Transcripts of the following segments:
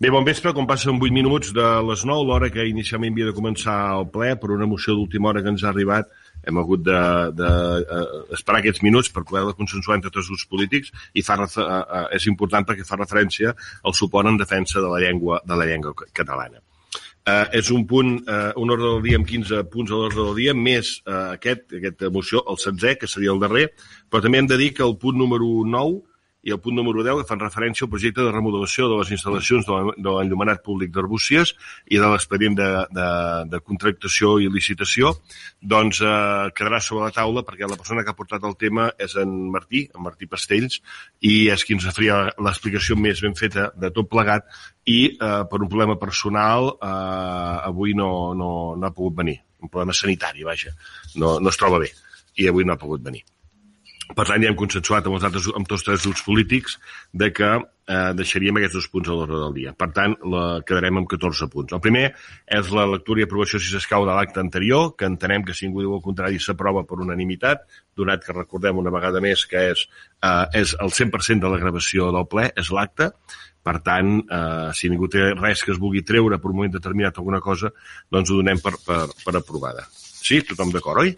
Bé, bon vespre, com passen 8 minuts de les 9, l'hora que inicialment havia de començar el ple, per una moció d'última hora que ens ha arribat, hem hagut d'esperar de, de, uh, aquests minuts per poder consensuar entre tots els grups polítics i fa, uh, uh, és important perquè fa referència al suport en defensa de la llengua, de la llengua catalana. Uh, és un punt, uh, un ordre del dia amb 15 punts a l'ordre del dia, més uh, aquest, aquesta moció, el 16, que seria el darrer, però també hem de dir que el punt número 9 i el punt número 10 que fan referència al projecte de remodelació de les instal·lacions de l'enllumenat públic d'Arbúcies i de l'expedient de, de, de contractació i licitació, doncs eh, quedarà sobre la taula perquè la persona que ha portat el tema és en Martí, en Martí Pastells, i és qui ens faria l'explicació més ben feta de tot plegat i eh, per un problema personal eh, avui no, no, no ha pogut venir. Un problema sanitari, vaja. No, no es troba bé i avui no ha pogut venir. Per tant, ja hem consensuat amb, els altres, amb tots tres grups polítics de que eh, deixaríem aquests dos punts a l'ordre del dia. Per tant, la, quedarem amb 14 punts. El primer és la lectura i aprovació, si s'escau, de l'acte anterior, que entenem que si ningú diu el contrari s'aprova per unanimitat, donat que recordem una vegada més que és, eh, és el 100% de la gravació del ple, és l'acte, per tant, eh, si ningú té res que es vulgui treure per un moment determinat alguna cosa, doncs ho donem per, per, per aprovada. Sí? Tothom d'acord, oi?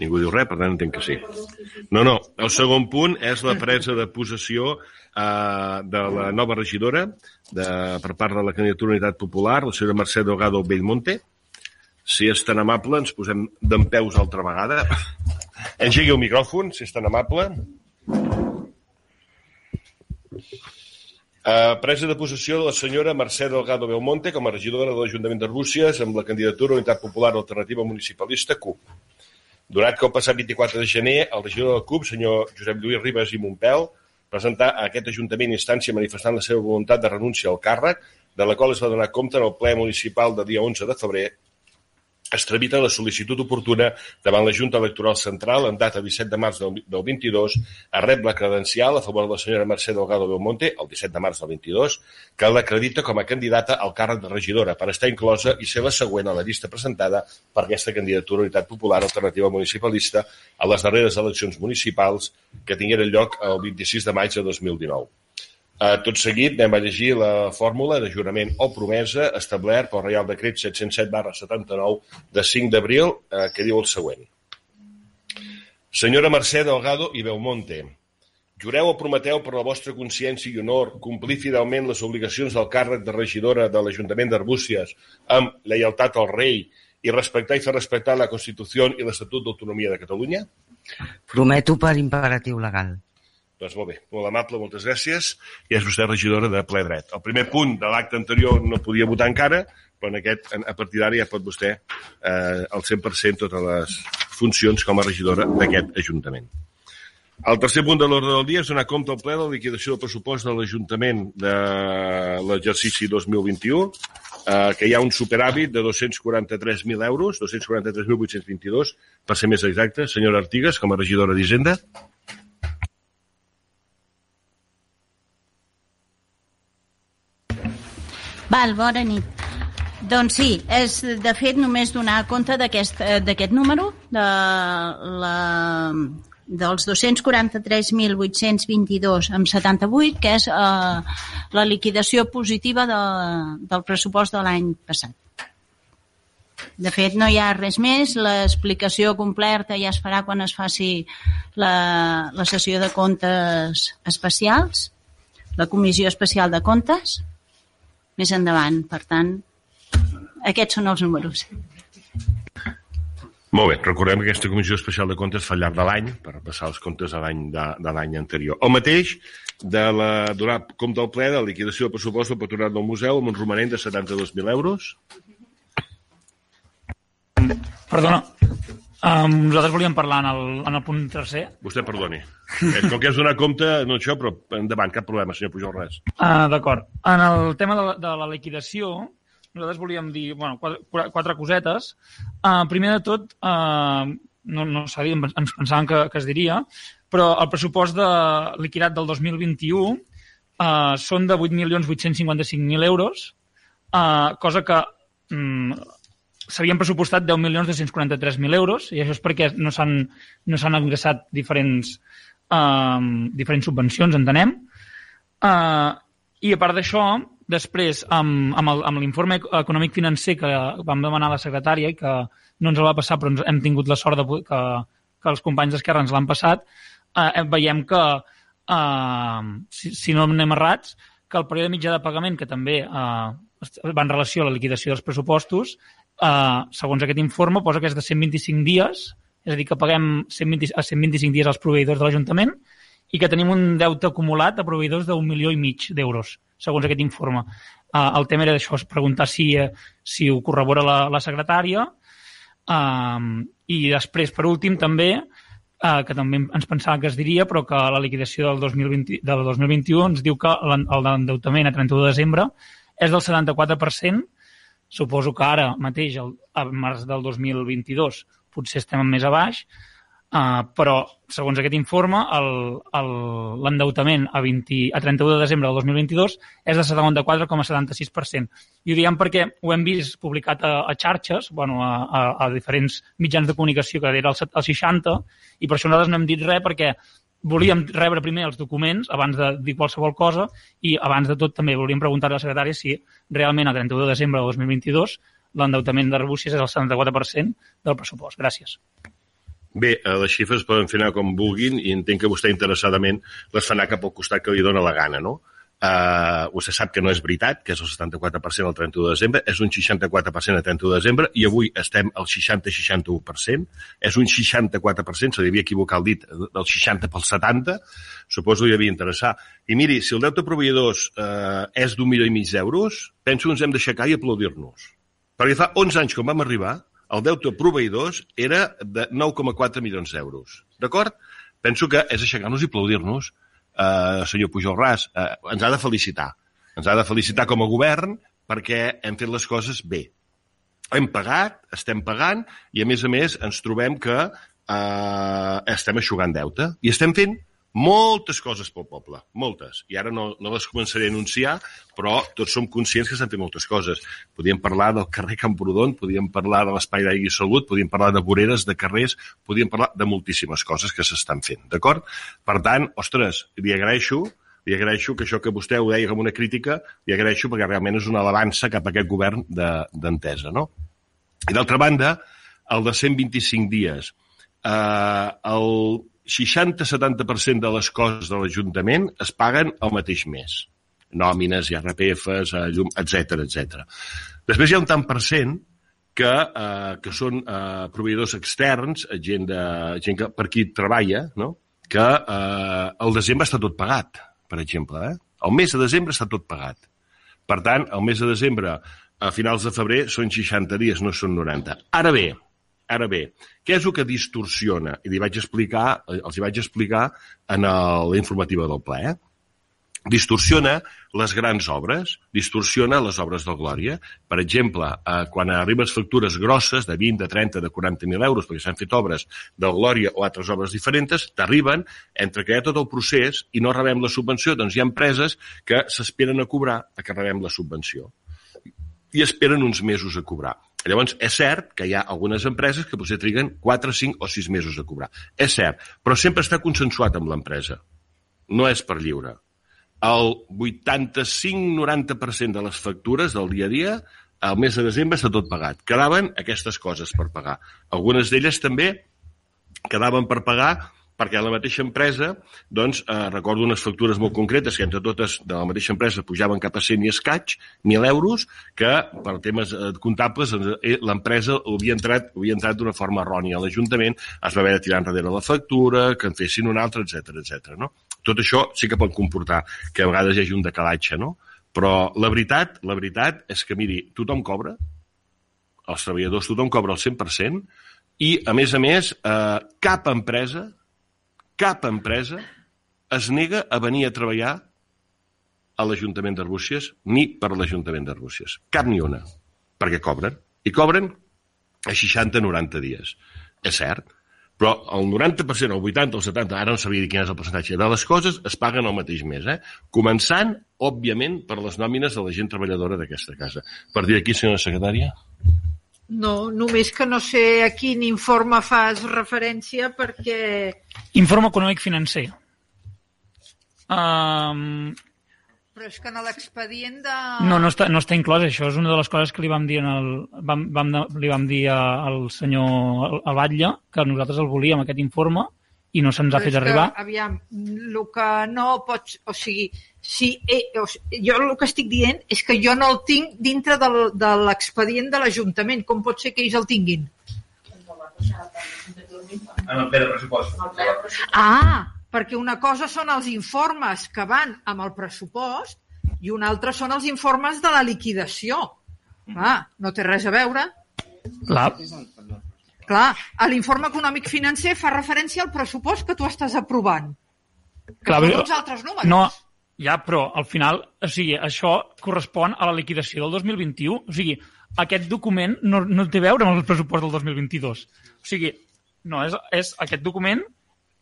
Ningú diu res, per tant entenc que sí. No, no, el segon punt és la presa de possessió eh, de la nova regidora de, per part de la candidatura Unitat Popular, la senyora Mercè Delgado Bellmonte. Si és tan amable, ens posem d'en peus altra vegada. Engegui el micròfon, si és tan amable. Uh, presa de possessió de la senyora Mercè Delgado Belmonte com a regidora de l'Ajuntament d'Arbúcies amb la candidatura Unitat Popular Alternativa Municipalista CUP. Donat que el passat 24 de gener el regidor del CUP, senyor Josep Lluís Ribas i Montpel, presentar a aquest Ajuntament instància manifestant la seva voluntat de renúncia al càrrec, de la qual es va donar compte en el ple municipal del dia 11 de febrer es tramita la sol·licitud oportuna davant la Junta Electoral Central en data 17 de març del, del 22 a rep la credencial a favor de la senyora Mercè Delgado Belmonte, el 17 de març del 22, que l'acredita com a candidata al càrrec de regidora per estar inclosa i ser la següent a la llista presentada per aquesta candidatura Unitat Popular Alternativa Municipalista a les darreres eleccions municipals que tingueren lloc el 26 de maig de 2019. Eh, tot seguit anem a llegir la fórmula de jurament o promesa establert pel Reial Decret 707 barra 79 de 5 d'abril, eh, que diu el següent. Senyora Mercè Delgado i Belmonte, jureu o prometeu per la vostra consciència i honor complir fidelment les obligacions del càrrec de regidora de l'Ajuntament d'Arbúcies amb lleialtat al rei i respectar i fer respectar la Constitució i l'Estatut d'Autonomia de Catalunya? Prometo per imperatiu legal. Doncs molt bé, molt amable, moltes gràcies. I és vostè regidora de ple dret. El primer punt de l'acte anterior no podia votar encara, però en aquest, a partir d'ara ja pot vostè eh, al 100% totes les funcions com a regidora d'aquest Ajuntament. El tercer punt de l'ordre del dia és donar compte al ple de la liquidació del pressupost de l'Ajuntament de l'exercici 2021, eh, que hi ha un superàvit de 243.000 euros, 243.822, per ser més exacte. Senyora Artigas, com a regidora d'Hisenda. Val, bona nit. Doncs sí, és de fet només donar compte d'aquest número, de la, dels 243.822 amb 78, que és eh, la liquidació positiva de, del pressupost de l'any passat. De fet, no hi ha res més. L'explicació completa ja es farà quan es faci la, la sessió de comptes especials, la Comissió Especial de Comptes, més endavant. Per tant, aquests són els números. Molt bé, recordem que aquesta Comissió Especial de Comptes fa al llarg de l'any, per passar els comptes de l'any de, de l'any anterior. El mateix de la, donar compte al ple de la liquidació del pressupost del patronat del museu amb un romanent de 72.000 euros. Perdona, um, nosaltres volíem parlar en el, en el punt tercer. Vostè perdoni. És com que és donar compte, no això, però endavant, cap problema, senyor Pujol, res. Uh, D'acord. En el tema de la, de la liquidació, nosaltres volíem dir bueno, quatre, quatre cosetes. Uh, primer de tot, uh, no, no s'ha dit, ens pensàvem que, que es diria, però el pressupost de liquidat del 2021 uh, són de 8.855.000 euros, uh, cosa que um, s'havien pressupostat 10.243.000 euros, i això és perquè no s'han no ingressat diferents, uh, diferents subvencions, entenem. Uh, I a part d'això, després, amb, amb l'informe econòmic financer que vam demanar a la secretària i que no ens el va passar, però ens, hem tingut la sort de, que, que els companys d'Esquerra ens l'han passat, eh, veiem que, eh, si, si no anem errats, que el període mitjà de pagament, que també eh, va en relació a la liquidació dels pressupostos, eh, segons aquest informe, posa que és de 125 dies, és a dir, que paguem 120, a 125 dies als proveïdors de l'Ajuntament i que tenim un deute acumulat a proveïdors d'un milió i mig d'euros, segons aquest informe. Uh, el tema era d'això, és preguntar si, eh, si ho corrobora la, la secretària um, i després, per últim, també, uh, que també ens pensava que es diria, però que la liquidació del, 2020, del 2021 ens diu que l'en- l'endeutament a 31 de desembre és del 74%, suposo que ara mateix, el, a març del 2022, potser estem més a baix, Uh, però, segons aquest informe, l'endeutament a, 20 a 31 de desembre del 2022 és de 74,76%. I ho diem perquè ho hem vist publicat a, a xarxes, bueno, a, a, a diferents mitjans de comunicació, que era el, el 60, i per això nosaltres no hem dit res, perquè volíem rebre primer els documents abans de dir qualsevol cosa i abans de tot també volíem preguntar a la secretària si realment a 31 de desembre del 2022 l'endeutament de Rebúcies és el 74% del pressupost. Gràcies. Bé, eh, les xifres poden fer anar com vulguin i entenc que vostè interessadament les fa anar cap al costat que li dóna la gana, no? Uh, vostè sap que no és veritat, que és el 74% al 31 de desembre, és un 64% al 31 de desembre i avui estem al 60-61%, és un 64%, se li havia equivocat el dit, del 60 pel 70, suposo que li havia interessar. I miri, si el deute proveïdors uh, és d'un milió i mig d'euros, penso que ens hem d'aixecar i aplaudir-nos. Perquè fa 11 anys, quan vam arribar, el deute proveïdors era de 9,4 milions d'euros. D'acord? Penso que és aixecar-nos i aplaudir-nos. Uh, senyor Pujol Ras, uh, ens ha de felicitar. Ens ha de felicitar com a govern perquè hem fet les coses bé. Hem pagat, estem pagant i, a més a més, ens trobem que uh, estem aixugant deute i estem fent moltes coses pel poble, moltes. I ara no, no les començaré a anunciar, però tots som conscients que s'han fet moltes coses. Podíem parlar del carrer Camprodon, podíem parlar de l'espai d'aigua i salut, podíem parlar de voreres, de carrers, podíem parlar de moltíssimes coses que s'estan fent, d'acord? Per tant, ostres, li agraeixo li agraeixo que això que vostè ho deia com una crítica, li agraeixo perquè realment és una alabança cap a aquest govern de- d'entesa, no? I d'altra banda, el de 125 dies. Eh, el 60-70% de les coses de l'Ajuntament es paguen el mateix mes. Nòmines, IRPFs, eh, llum, etc etc. Després hi ha un tant per cent que, eh, que són eh, proveïdors externs, gent, de, gent que per qui treballa, no? que eh, el desembre està tot pagat, per exemple. Eh? El mes de desembre està tot pagat. Per tant, el mes de desembre, a finals de febrer, són 60 dies, no són 90. Ara bé, ara bé, què és el que distorsiona? I li vaig explicar, els hi vaig explicar en el- la informativa del ple. Eh? distorsiona les grans obres, distorsiona les obres del Glòria. Per exemple, eh, quan arriben les factures grosses de 20, de 30, de 40.000 euros, perquè s'han fet obres del Glòria o altres obres diferents, t'arriben entre que hi ha tot el procés i no rebem la subvenció, doncs hi ha empreses que s'esperen a cobrar a que rebem la subvenció i esperen uns mesos a cobrar. Llavors, és cert que hi ha algunes empreses que potser triguen 4, 5 o 6 mesos a cobrar. És cert, però sempre està consensuat amb l'empresa. No és per lliure. El 85-90% de les factures del dia a dia al mes de desembre està tot pagat. Quedaven aquestes coses per pagar. Algunes d'elles també quedaven per pagar perquè la mateixa empresa, doncs, eh, recordo unes factures molt concretes que entre totes de la mateixa empresa pujaven cap a 100 i escaig, 1.000 euros, que per temes eh, comptables eh, l'empresa havia entrat, havia entrat d'una forma errònia a l'Ajuntament, es va haver de tirar enrere la factura, que en fessin una altra, etc etc. no? Tot això sí que pot comportar que a vegades hi hagi un decalatge, no? Però la veritat, la veritat és que, miri, tothom cobra, els treballadors, tothom cobra el 100%, i, a més a més, eh, cap empresa, cap empresa es nega a venir a treballar a l'Ajuntament d'Arbúcies ni per l'Ajuntament d'Arbúcies. Cap ni una. Perquè cobren. I cobren a 60-90 dies. És cert. Però el 90%, el 80, el 70, ara no sabia dir quin és el percentatge, de les coses es paguen el mateix mes. Eh? Començant, òbviament, per les nòmines de la gent treballadora d'aquesta casa. Per dir aquí, senyora secretària? No, només que no sé a quin informe fas referència perquè... Informe econòmic financer. Um, però és que en l'expedient de... No, no està, no està inclòs, això és una de les coses que li vam dir, en el, vam, vam, li vam dir a- al senyor al- al Batlle, que nosaltres el volíem, aquest informe, i no se'ns ha fet és que, arribar. Aviam, el que no pots... O sigui, si, eh, o sigui, jo el que estic dient és que jo no el tinc dintre del, de l'expedient de l'Ajuntament. Com pot ser que ells el tinguin? En el ple de pressupost. Ah, perquè una cosa són els informes que van amb el pressupost i una altra són els informes de la liquidació. Clar, no té res a veure. Clar, Clar, l'informe econòmic financer fa referència al pressupost que tu estàs aprovant. Que Clar, són uns altres números. no, ja, però al final, o sigui, això correspon a la liquidació del 2021. O sigui, aquest document no, no té a veure amb el pressupost del 2022. O sigui, no, és, és aquest document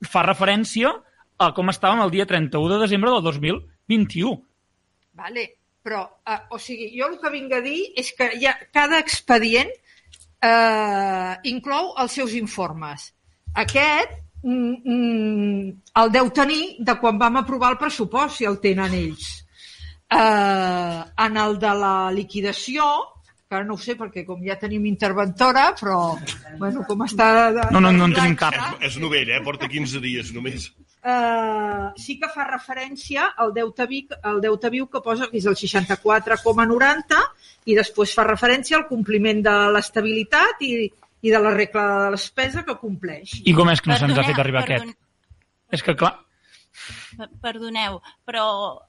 fa referència a com estàvem el dia 31 de desembre del 2021. Vale, però, eh, o sigui, jo el que vinc a dir és que hi ha, cada expedient inclou els seus informes. Aquest mm, mm, el deu tenir de quan vam aprovar el pressupost, si el tenen ells. Eh, en el de la liquidació, que ara no ho sé perquè com ja tenim interventora, però bueno, com està... De, No, no, no en tenim cap. És novell, eh? Porta 15 dies només. Eh, sí que fa referència al deute, viu, al deute viu que posa que és el 64,90 i després fa referència al compliment de l'estabilitat i, i de la regla de despesa que compleix. I com és que no se'ns ha fet arribar perdon- aquest? És que, clar, Per- Perdoneu, però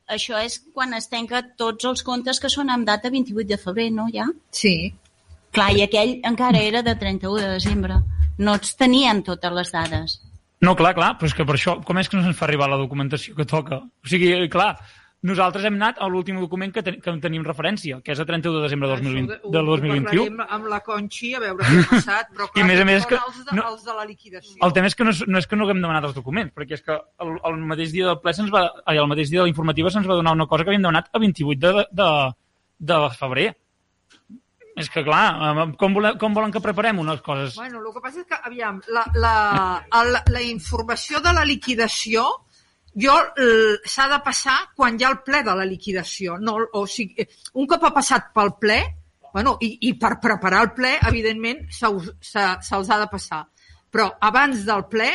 això és quan es tanca tots els comptes que són amb data 28 de febrer, no, ja? Sí. Clar, i aquell encara era de 31 de desembre. No es tenien totes les dades. No, clar, clar, però és que per això, com és que no se'ns fa arribar la documentació que toca? O sigui, clar, nosaltres hem anat a l'últim document que, ten que en tenim referència, que és el 31 de desembre de 2020, Això ho- del ho 2021. parlarem amb la Conxi a veure què ha passat, però clar, I a més a més que els, de, no- els de la liquidació. El tema és que no és, no és que no haguem demanat els documents, perquè és que el, el mateix dia del ple se'ns va, ai, el mateix dia de la informativa se'ns va donar una cosa que havíem demanat a 28 de, de, de febrer. És que, clar, com, volen, com volen que preparem unes coses? Bueno, el que passa és que, aviam, la, la, la, la informació de la liquidació jo s'ha de passar quan hi ha el ple de la liquidació. No, o sigui, un cop ha passat pel ple, bueno, i, i per preparar el ple, evidentment, se us- se- se'ls ha de passar. Però abans del ple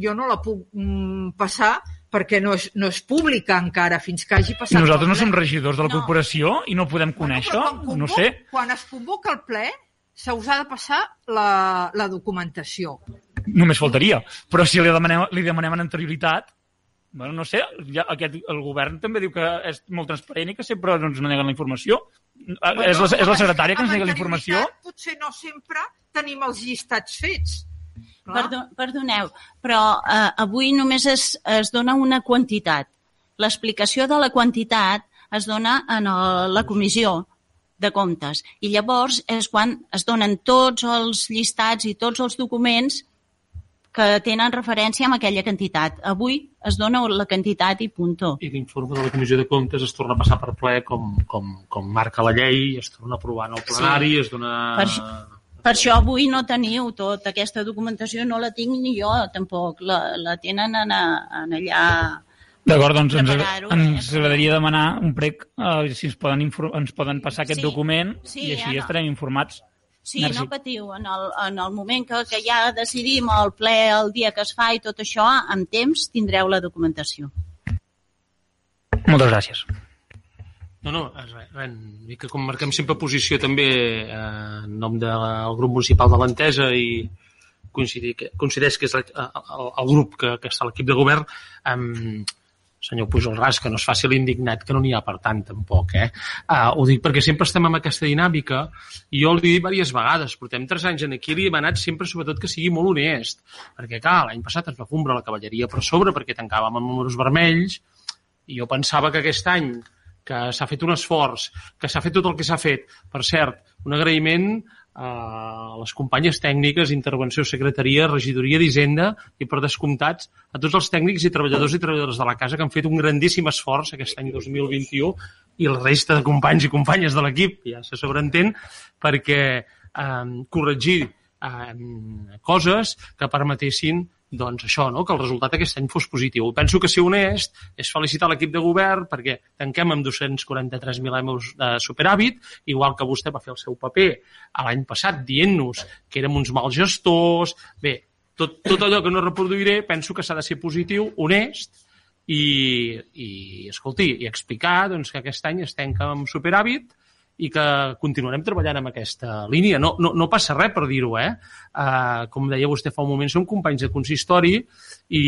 jo no la puc mm, passar perquè no és, no és pública encara, fins que hagi passat Nosaltres pel no som regidors de la No. corporació i no podem conèixer, Bueno, quan no convoc- sé. Quan es convoca el ple, se us ha de passar la, la documentació. Només faltaria. Però si li demanem, li demanem en anterioritat, bueno, no sé, ja aquest, el govern també diu que és molt transparent i que sempre ens neguen la informació. Bueno, és, la, és la secretària que ens nega la informació. Potser no sempre tenim els llistats fets. Perdo, perdoneu, però eh, avui només es, es dona una quantitat. L'explicació de la quantitat es dona en el, la comissió de comptes. I llavors és quan es donen tots els llistats i tots els documents que tenen referència amb aquella quantitat. Avui es dona la quantitat i punto. i l'informe de la Comissió de Comptes es torna a passar per ple com, com, com marca la llei, es torna a aprovar en el plenari, sí. es dona... Per això- Per això avui no teniu tota aquesta documentació, no la tinc ni jo tampoc. La, la tenen en, en allà... D'acord, doncs ens, eh, ens però- agradaria demanar un prec eh, si ens poden, ens poden passar aquest Sí. document Sí, i així Anna. estarem informats. Sí, Merci. no patiu. En el, en el moment que, que ja decidim el ple el dia que es fa i tot això, amb temps tindreu la documentació. Moltes gràcies. No, no, res, res, que com marquem sempre posició també eh, en nom del grup municipal de l'Entesa i coincidir que, coincideix que és el, el, el grup que, que està l'equip de govern amb senyor Pujol Ras, que no es faci l'indignat, que no n'hi ha per tant tampoc, eh? Uh, ho dic perquè sempre estem amb aquesta dinàmica i jo li he dit diverses vegades, portem tres anys en aquí i li demanat sempre sobretot que sigui molt honest, perquè clar, l'any passat ens va fumbra la cavalleria per sobre perquè tancàvem amb números vermells i jo pensava que aquest any que s'ha fet un esforç, que s'ha fet tot el que s'ha fet. Per cert, un agraïment a les companyes tècniques, intervenció, secretaria, regidoria d'Hisenda i per descomptats a tots els tècnics i treballadors i treballadores de la casa que han fet un grandíssim esforç aquest any 2021 i la resta de companys i companyes de l'equip, ja se sobreentén, perquè eh, corregir eh, coses que permetessin doncs això, no? que el resultat aquest any fos positiu. Penso que ser honest és felicitar l'equip de govern perquè tanquem amb 243.000 euros de superàvit, igual que vostè va fer el seu paper l'any passat dient-nos que érem uns mals gestors. Bé, tot, tot allò que no reproduiré penso que s'ha de ser positiu, honest, i, i escolti, i explicar doncs, que aquest any es tanca amb superàvit i que continuarem treballant en aquesta línia. No, no, no passa res per dir-ho, eh? Uh, com deia vostè fa un moment, som companys de consistori i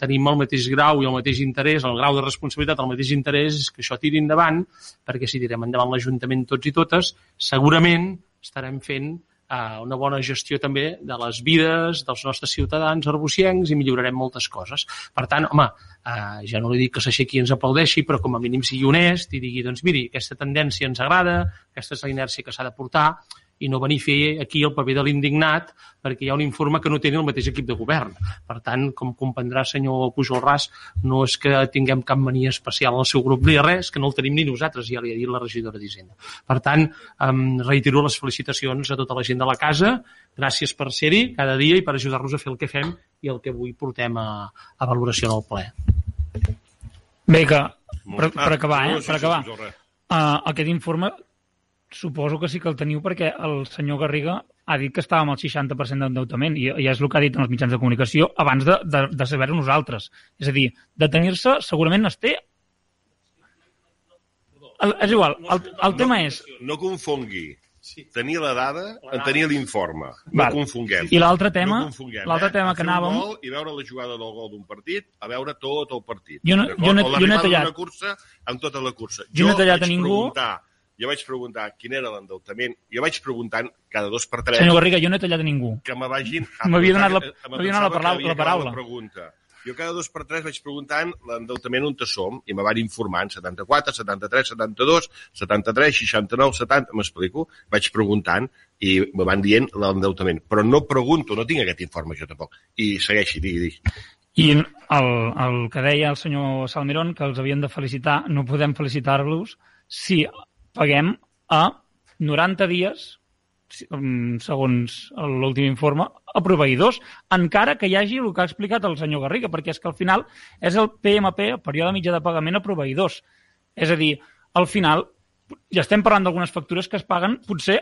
tenim el mateix grau i el mateix interès, el grau de responsabilitat, el mateix interès que això tiri endavant, perquè si tirem endavant l'Ajuntament tots i totes, segurament estarem fent una bona gestió també de les vides dels nostres ciutadans arbuciencs i millorarem moltes coses. Per tant, home, uh, ja no li dic que s'aixequi i ens aplaudeixi, però com a mínim sigui honest i digui, doncs miri, aquesta tendència ens agrada, aquesta és la inèrcia que s'ha de portar, i no venir a fer aquí el paper de l'indignat perquè hi ha un informe que no té el mateix equip de govern. Per tant, com comprendrà senyor Pujol Ras, no és que tinguem cap mania especial al seu grup ni res, que no el tenim ni nosaltres, ja li ha dit la regidora d'Hisenda. Per tant, em reitero les felicitacions a tota la gent de la casa, gràcies per ser-hi cada dia i per ajudar-nos a fer el que fem i el que avui portem a, a valoració en el ple. Bé, que per, per acabar, eh? Per acabar. Uh, aquest informe suposo que sí que el teniu perquè el senyor Garriga ha dit que estàvem al 60% d'endeutament i, i és el que ha dit en els mitjans de comunicació abans de, de, de saber-ho nosaltres. És a dir, de tenir-se segurament es té... El, és igual, el, el tema és... No confongui tenir la dada en tenir l'informe. No Val. confonguem. I l'altre tema- no confonguem, l'altre eh? tema A que anàvem- Gol I veure la jugada del gol d'un partit, a veure tot el partit. Jo no- jo no- jo no he l'arribada tallat. d'una cursa amb tota la cursa. Jo no he tallat a ningú. Preguntar, jo vaig preguntar quin era l'endeutament. Jo vaig preguntant cada dos per tres Senyor Garriga, jo no he tallat a ningú. que me vagin... M'havia donat la- donat la havia la paraula. La pregunta. Jo cada dos per tres vaig preguntant l'endeutament on te som i me van informant 74, 73, 72, 73, 69, 70, m'explico? Vaig preguntant i me van dient l'endeutament. Però no pregunto, no tinc aquest informe jo tampoc. I segueixi, digui, digui. I el, el que deia el senyor Salmerón, que els havien de felicitar, no podem felicitar-los si paguem a 90 dies, mm, segons l'últim informe, a proveïdors, encara que hi hagi el que ha explicat el senyor Garriga, perquè és que al final és el PMP, el període mitjà de pagament a proveïdors. És a dir, al final ja estem parlant d'algunes factures que es paguen potser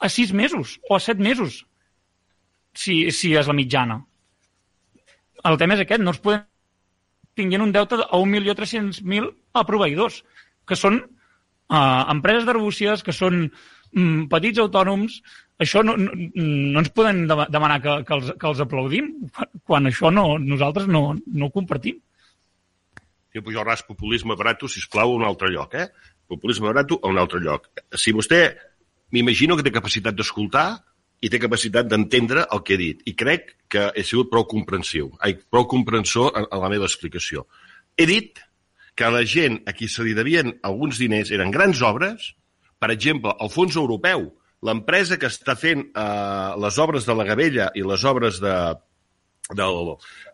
a 6 mesos o a 7 mesos, si, si és la mitjana el tema és aquest, no es poden tinguent un deute a 1.300.000 a proveïdors, que són uh, empreses d'arbúcies, que són mm, petits autònoms, això no, no, no ens poden dema- demanar que, que, els, que els aplaudim, quan això no, nosaltres no, no ho compartim. Jo Pujol Ras, populisme barato, sisplau, a un altre lloc, eh? Populisme barato a un altre lloc. Si vostè, m'imagino que té capacitat d'escoltar i té capacitat d'entendre el que he dit. I crec que he sigut prou comprensiu, prou comprensor en, en la meva explicació. He dit que la gent a qui se li devien alguns diners eren grans obres, per exemple, el fons europeu, l'empresa que està fent eh, les obres de la Gavella i les obres de, del,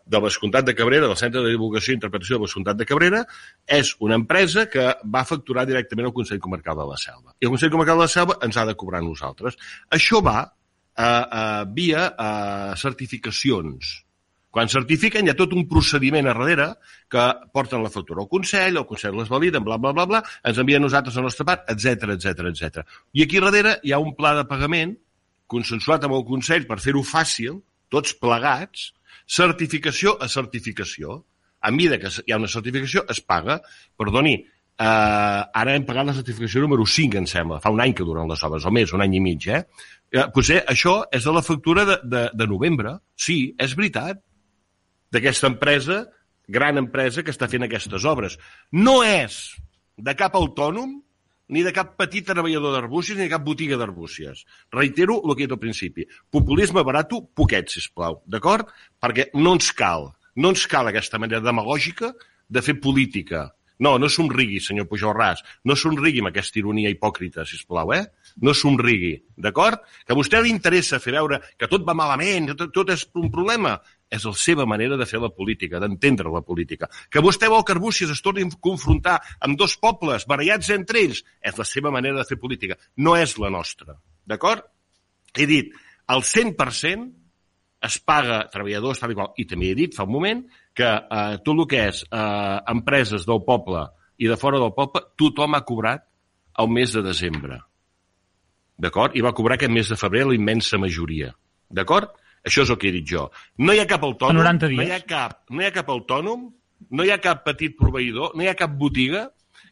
del Vescomtat de Cabrera, del Centre de Divulgació i Interpretació del Vescomtat de Cabrera, és una empresa que va facturar directament al Consell Comarcal de la Selva. I el Consell Comarcal de la Selva ens ha de cobrar a nosaltres. Això va eh, eh, via eh, certificacions. Quan certifiquen hi ha tot un procediment a darrere que porten la factura al Consell, el Consell les valida, bla, bla, bla, bla, ens envien a nosaltres la nostra part, etc etc etc. I aquí darrere hi ha un pla de pagament consensuat amb el Consell per fer-ho fàcil, tots plegats, certificació a certificació. A mesura que hi ha una certificació, es paga. Perdoni, eh, ara hem pagat la certificació número 5, em sembla. Fa un any que duren les obres, o més, un any i mig, eh? eh potser això és de la factura de, de, de novembre. Sí, és veritat. D'aquesta empresa, gran empresa que està fent aquestes obres. No és de cap autònom ni de cap petit treballador d'arbúcies ni de cap botiga d'arbúcies. Reitero el que he dit al principi. Populisme barato, poquet, sisplau, d'acord? Perquè no ens cal, no ens cal aquesta manera demagògica de fer política. No, no somrigui, senyor Pujol Ras. No somrigui amb aquesta ironia hipòcrita, sisplau, eh? No somrigui, d'acord? Que a vostè li interessa fer veure que tot va malament, que tot, tot és un problema. És la seva manera de fer la política, d'entendre la política. Que vostè vol que Arbúcies es torni a confrontar amb dos pobles barallats entre ells, és la seva manera de fer política. No és la nostra, d'acord? He dit, el 100% es paga treballadors, tal i qual. I també he dit fa un moment que eh, tot el que és eh, empreses del poble i de fora del poble, tothom ha cobrat el mes de desembre. D'acord? I va cobrar aquest mes de febrer la immensa majoria. D'acord? Això és el que he dit jo. No hi ha cap autònom, A 90 dies. no hi ha cap, no hi ha cap autònom, no hi ha cap petit proveïdor, no hi ha cap botiga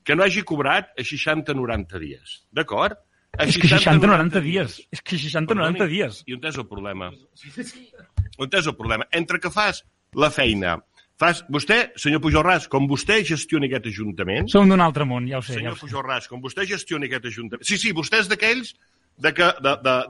que no hagi cobrat a 60-90 dies. D'acord? A És que 60-90 dies. És que 60-90 Perdoni, dies. I on és el problema? On és el problema? Entre que fas la feina, fas... Vostè, senyor Pujol Ras, com vostè gestioni aquest ajuntament, Som d'un altre món, ja ho sé. Ja senyor ho sé. Pujol Ras, com vostè gestioni aquest ajuntament... Sí, sí, vostè és d'aquells de que,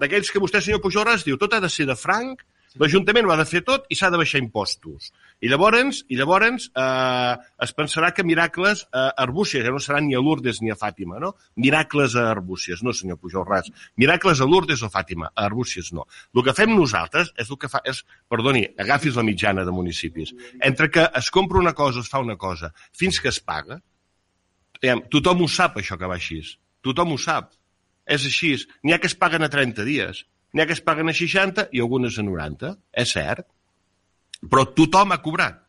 d'aquells que vostè, senyor Pujol diu tot ha de ser de franc, l'Ajuntament ho ha de fer tot i s'ha de baixar impostos. I llavors, i llavors eh, es pensarà que miracles a eh, Arbúcies, ja no seran ni a Lourdes ni a Fàtima, no? Miracles a Arbúcies, no, senyor Pujol Ras. Miracles a Lourdes o Fàtima, a Arbúcies no. El que fem nosaltres és el que fa, és, perdoni, agafis la mitjana de municipis. Entre que es compra una cosa es fa una cosa, fins que es paga, tothom ho sap, això que va així. Tothom ho sap. És així. N'hi ha que es paguen a 30 dies, n'hi ha que es paguen a 60 i algunes a 90. És cert. Però tothom ha cobrat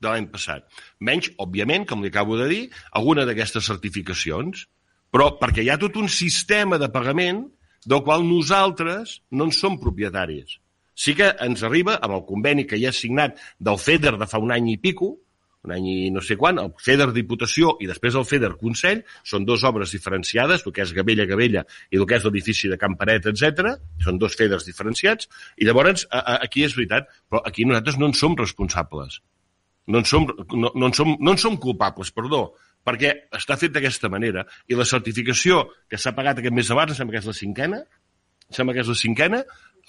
de l'any passat. Menys, òbviament, com li acabo de dir, alguna d'aquestes certificacions, però perquè hi ha tot un sistema de pagament del qual nosaltres no en som propietaris. Sí que ens arriba, amb el conveni que ja ha signat del FEDER de fa un any i pico, un any i no sé quan, el FEDER Diputació i després el FEDER Consell, són dues obres diferenciades, el que és Gavella Gavella i el que és l'edifici de Camparet, etc. Són dos FEDERs diferenciats, i llavors a, a, aquí és veritat, però aquí nosaltres no en som responsables. No en som, no, no en som, no en som culpables, perdó, perquè està fet d'aquesta manera, i la certificació que s'ha pagat aquest mes abans, em sembla que és la cinquena, em sembla que és la cinquena,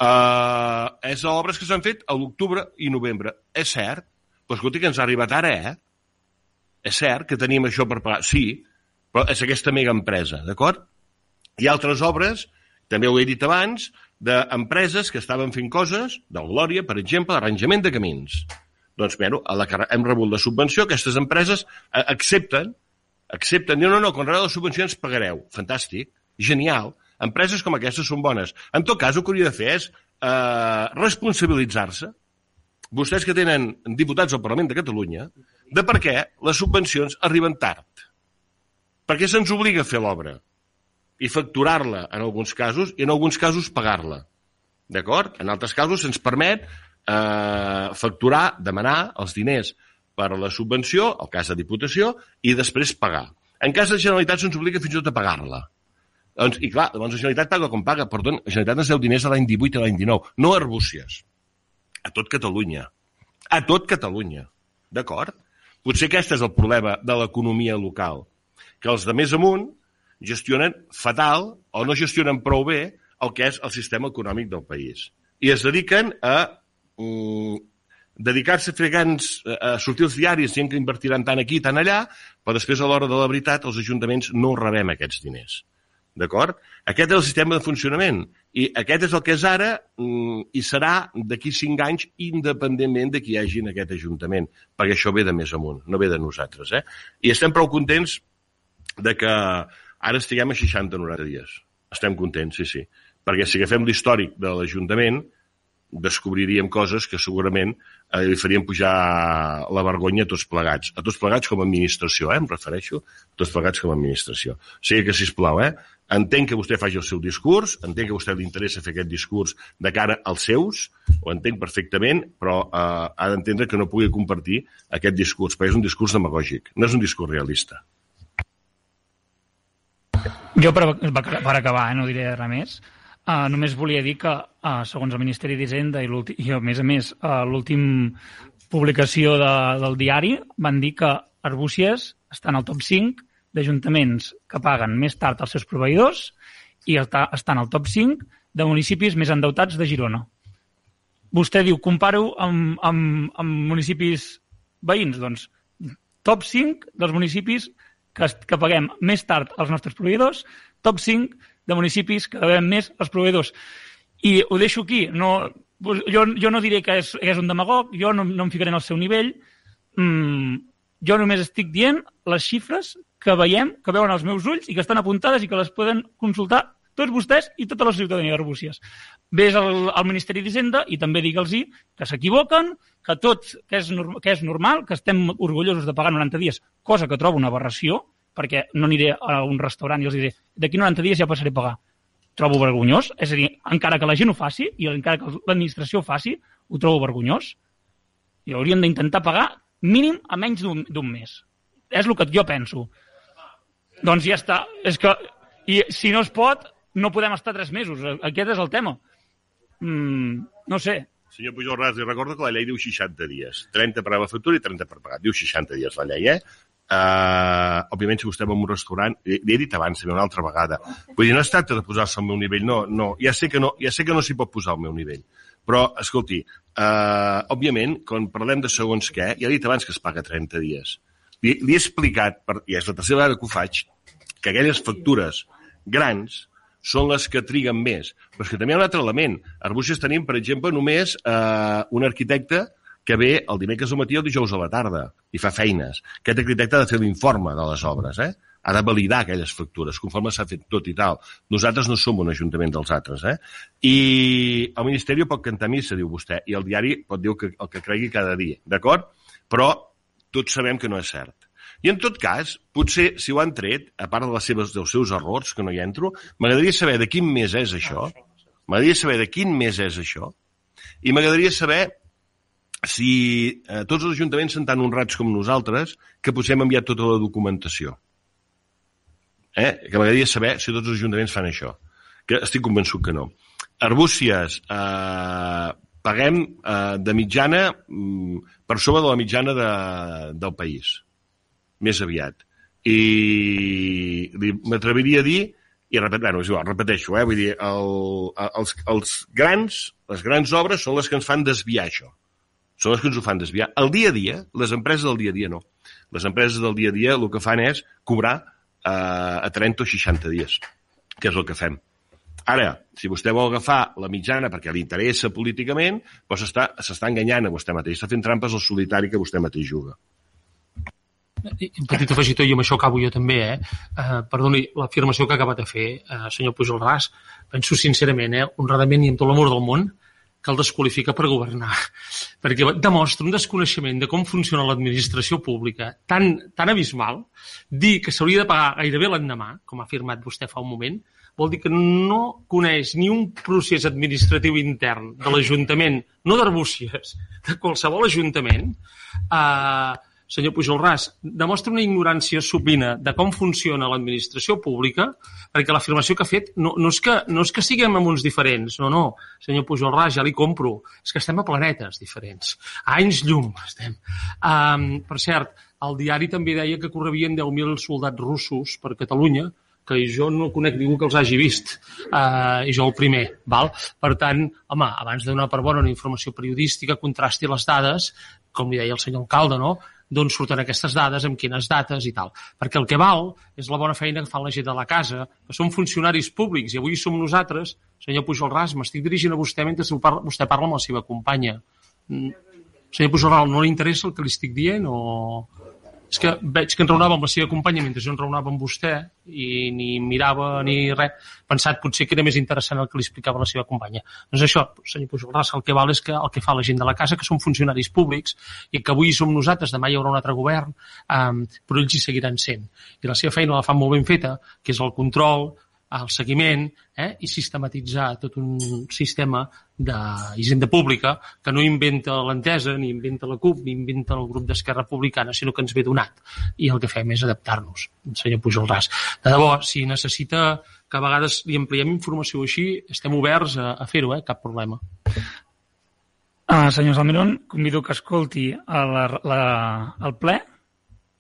eh, és obres que s'han fet a l'octubre i novembre. És cert, però escolti que ens ha arribat ara, eh? És cert que tenim això per pagar. Sí, però és aquesta mega empresa, d'acord? Hi ha altres obres, també ho he dit abans, d'empreses que estaven fent coses, del Glòria, per exemple, l'arranjament de camins. Doncs, bueno, a la que hem rebut la subvenció, aquestes empreses eh, accepten, accepten, diuen, no, no, quan rebeu la subvenció ens pagareu. Fantàstic, genial. Empreses com aquestes són bones. En tot cas, el que hauria de fer és eh, responsabilitzar-se vostès que tenen diputats al Parlament de Catalunya, de per què les subvencions arriben tard. Per què se'ns obliga a fer l'obra? I facturar-la, en alguns casos, i en alguns casos pagar-la. D'acord? En altres casos se'ns permet eh, facturar, demanar els diners per a la subvenció, el cas de Diputació, i després pagar. En cas de Generalitat se'ns obliga fins i tot a pagar-la. Doncs, I clar, llavors la Generalitat paga com paga. Perdó, la Generalitat ens deu diners a l'any 18 i l'any 19, no Arbúcies a tot Catalunya. A tot Catalunya. D'acord? Potser aquest és el problema de l'economia local. Que els de més amunt gestionen fatal o no gestionen prou bé el que és el sistema econòmic del país. I es dediquen a mm, dedicar-se a fer grans, a sortir als diaris dient que invertiran tant aquí, tant allà, però després a l'hora de la veritat els ajuntaments no rebem aquests diners. D'acord? Aquest és el sistema de funcionament. I aquest és el que és ara mm, i serà d'aquí cinc anys independentment de qui hi hagi en aquest Ajuntament, perquè això ve de més amunt, no ve de nosaltres. Eh? I estem prou contents de que ara estiguem a 60-90 dies. Estem contents, sí, sí. Perquè si agafem l'històric de l'Ajuntament, descobriríem coses que segurament eh, li farien pujar la vergonya a tots plegats. A tots plegats com a administració, eh, em refereixo. A tots plegats com a administració. O sigui que, sisplau, eh, entenc que vostè faci el seu discurs, entenc que a vostè li interessa fer aquest discurs de cara als seus, ho entenc perfectament, però eh, ha d'entendre que no pugui compartir aquest discurs, perquè és un discurs demagògic, no és un discurs realista. Jo, per, per acabar, eh, no diré res més, uh, només volia dir que, uh, segons el Ministeri d'Hisenda i, i, a més a més, uh, l'últim publicació de, del diari van dir que Arbúcies està en el top 5 d'ajuntaments que paguen més tard als seus proveïdors i està, en el top 5 de municipis més endeutats de Girona. Vostè diu, comparo amb, amb, amb municipis veïns. Doncs top 5 dels municipis que, que paguem més tard als nostres proveïdors, top 5 de municipis que devem més als proveïdors. I ho deixo aquí. No, jo, jo no diré que és, que és un demagog, jo no, no em ficaré en el seu nivell. Mm, jo només estic dient les xifres que veiem, que veuen els meus ulls i que estan apuntades i que les poden consultar Tots vostès i tota la ciutadania d'Arbúcies. Ves al, al Ministeri d'Hisenda i també digue'ls que s'equivoquen, que tot, que és, que és normal, que estem orgullosos de pagar 90 dies, cosa que trobo una aberració, perquè no aniré a un restaurant i els diré d'aquí 90 dies ja passaré a pagar. Trobo vergonyós, és a dir, encara que la gent ho faci i encara que l'administració ho faci, ho trobo vergonyós. I hauríem d'intentar pagar mínim a menys d'un mes. És el que jo penso. Doncs ja està. És que, I si no es pot, no podem estar tres mesos. Aquest és el tema. Mm, no sé. Senyor Pujol Ras, li recordo que la llei diu 60 dies. 30 per a la factura i 30 per pagar. Diu 60 dies la llei, eh? Uh, òbviament, si vostè va a un restaurant, li, li he dit abans, una altra vegada, vull dir, no es tracta de posar-se al meu nivell, no, no, ja sé que no, ja sé que no s'hi pot posar al meu nivell, però, escolti, uh, òbviament, quan parlem de segons què, ja he dit abans que es paga 30 dies. Li, li he explicat, per, i és la tercera vegada que ho faig, que aquelles factures grans són les que triguen més. Però és que també hi ha un altre element. A Arbúcies tenim, per exemple, només eh, un arquitecte que ve el dimecres al matí o el dijous a la tarda i fa feines. Aquest arquitecte ha de fer l'informe de les obres, eh? Ha de validar aquelles factures, conforme s'ha fet tot i tal. Nosaltres no som un ajuntament dels altres. Eh? I el Ministeri pot cantar missa, diu vostè, i el diari pot dir el que, el que cregui cada dia, d'acord? Però tots sabem que no és cert. I en tot cas, potser si ho han tret, a part de les seves, dels seus errors, que no hi entro, m'agradaria saber de quin mes és això, m'agradaria saber de quin mes és això, i m'agradaria saber si eh, tots els ajuntaments són tan honrats com nosaltres que potser hem enviat tota la documentació. Eh? Que m'agradaria saber si tots els ajuntaments fan això. Que estic convençut que no. Arbúcies, eh, paguem eh, de mitjana mm, per sobre de la mitjana de, del país. Més aviat. I m'atreviria a dir i repet, bueno, és igual, repeteixo, eh? vull dir, el, els, els grans, les grans obres són les que ens fan desviar això. Són les que ens ho fan desviar. El dia a dia, les empreses del dia a dia no. Les empreses del dia a dia el que fan és cobrar a 30 o 60 dies, que és el que fem. Ara, si vostè vol agafar la mitjana perquè li interessa políticament, doncs s'està enganyant a vostè mateix, està fent trampes al solitari que vostè mateix juga. Un petit afegitó, i amb això acabo jo també, eh? eh perdoni, l'afirmació que ha acabat de fer, eh, senyor Pujol Ras, penso sincerament, eh, honradament i amb tot l'amor del món, que el desqualifica per governar, perquè demostra un desconeixement de com funciona l'administració pública tan, tan abismal, dir que s'hauria de pagar gairebé l'endemà, com ha afirmat vostè fa un moment, vol dir que no coneix ni un procés administratiu intern de l'Ajuntament, no d'Arbúcies, de qualsevol Ajuntament, eh, senyor Pujol Ras, demostra una ignorància supina de com funciona l'administració pública, perquè l'afirmació que ha fet no, no, és que, no és que siguem en uns diferents, no, no, senyor Pujol Ras, ja li compro, és que estem a planetes diferents, a anys llum estem. Um, per cert, el diari també deia que correbien 10.000 soldats russos per Catalunya, que jo no conec ningú que els hagi vist, uh, i jo el primer. Val? Per tant, home, abans de donar per bona una informació periodística, contrasti les dades, com li deia el senyor alcalde, no? D'on surten aquestes dades, amb quines dates i tal. Perquè el que val és la bona feina que fa la gent de la casa, que són funcionaris públics, i avui som nosaltres, senyor Pujol Ras, m'estic dirigint a vostè mentre vostè parla amb la seva companya. Mm, senyor Pujol Ras, no li interessa el que li estic dient o és que veig que enraonava amb la seva companya mentre jo enraonava amb vostè i ni mirava ni res, pensat potser que era més interessant el que li explicava la seva companya. Doncs això, senyor Pujol Ras, el que val és que el que fa la gent de la casa, que són funcionaris públics i que avui som nosaltres, demà hi haurà un altre govern, um, però ells hi seguiran sent. I la seva feina la fan molt ben feta, que és el control, el seguiment eh, i sistematitzar tot un sistema d'hisenda pública que no inventa l'entesa, ni inventa la CUP, ni inventa el grup d'Esquerra Republicana, sinó que ens ve donat. I el que fem és adaptar-nos, senyor Pujol Ras. De debò, si necessita que a vegades li ampliem informació així, estem oberts a, a fer-ho, eh? cap problema. Uh, senyor Salmeron, convido que escolti el, la, el ple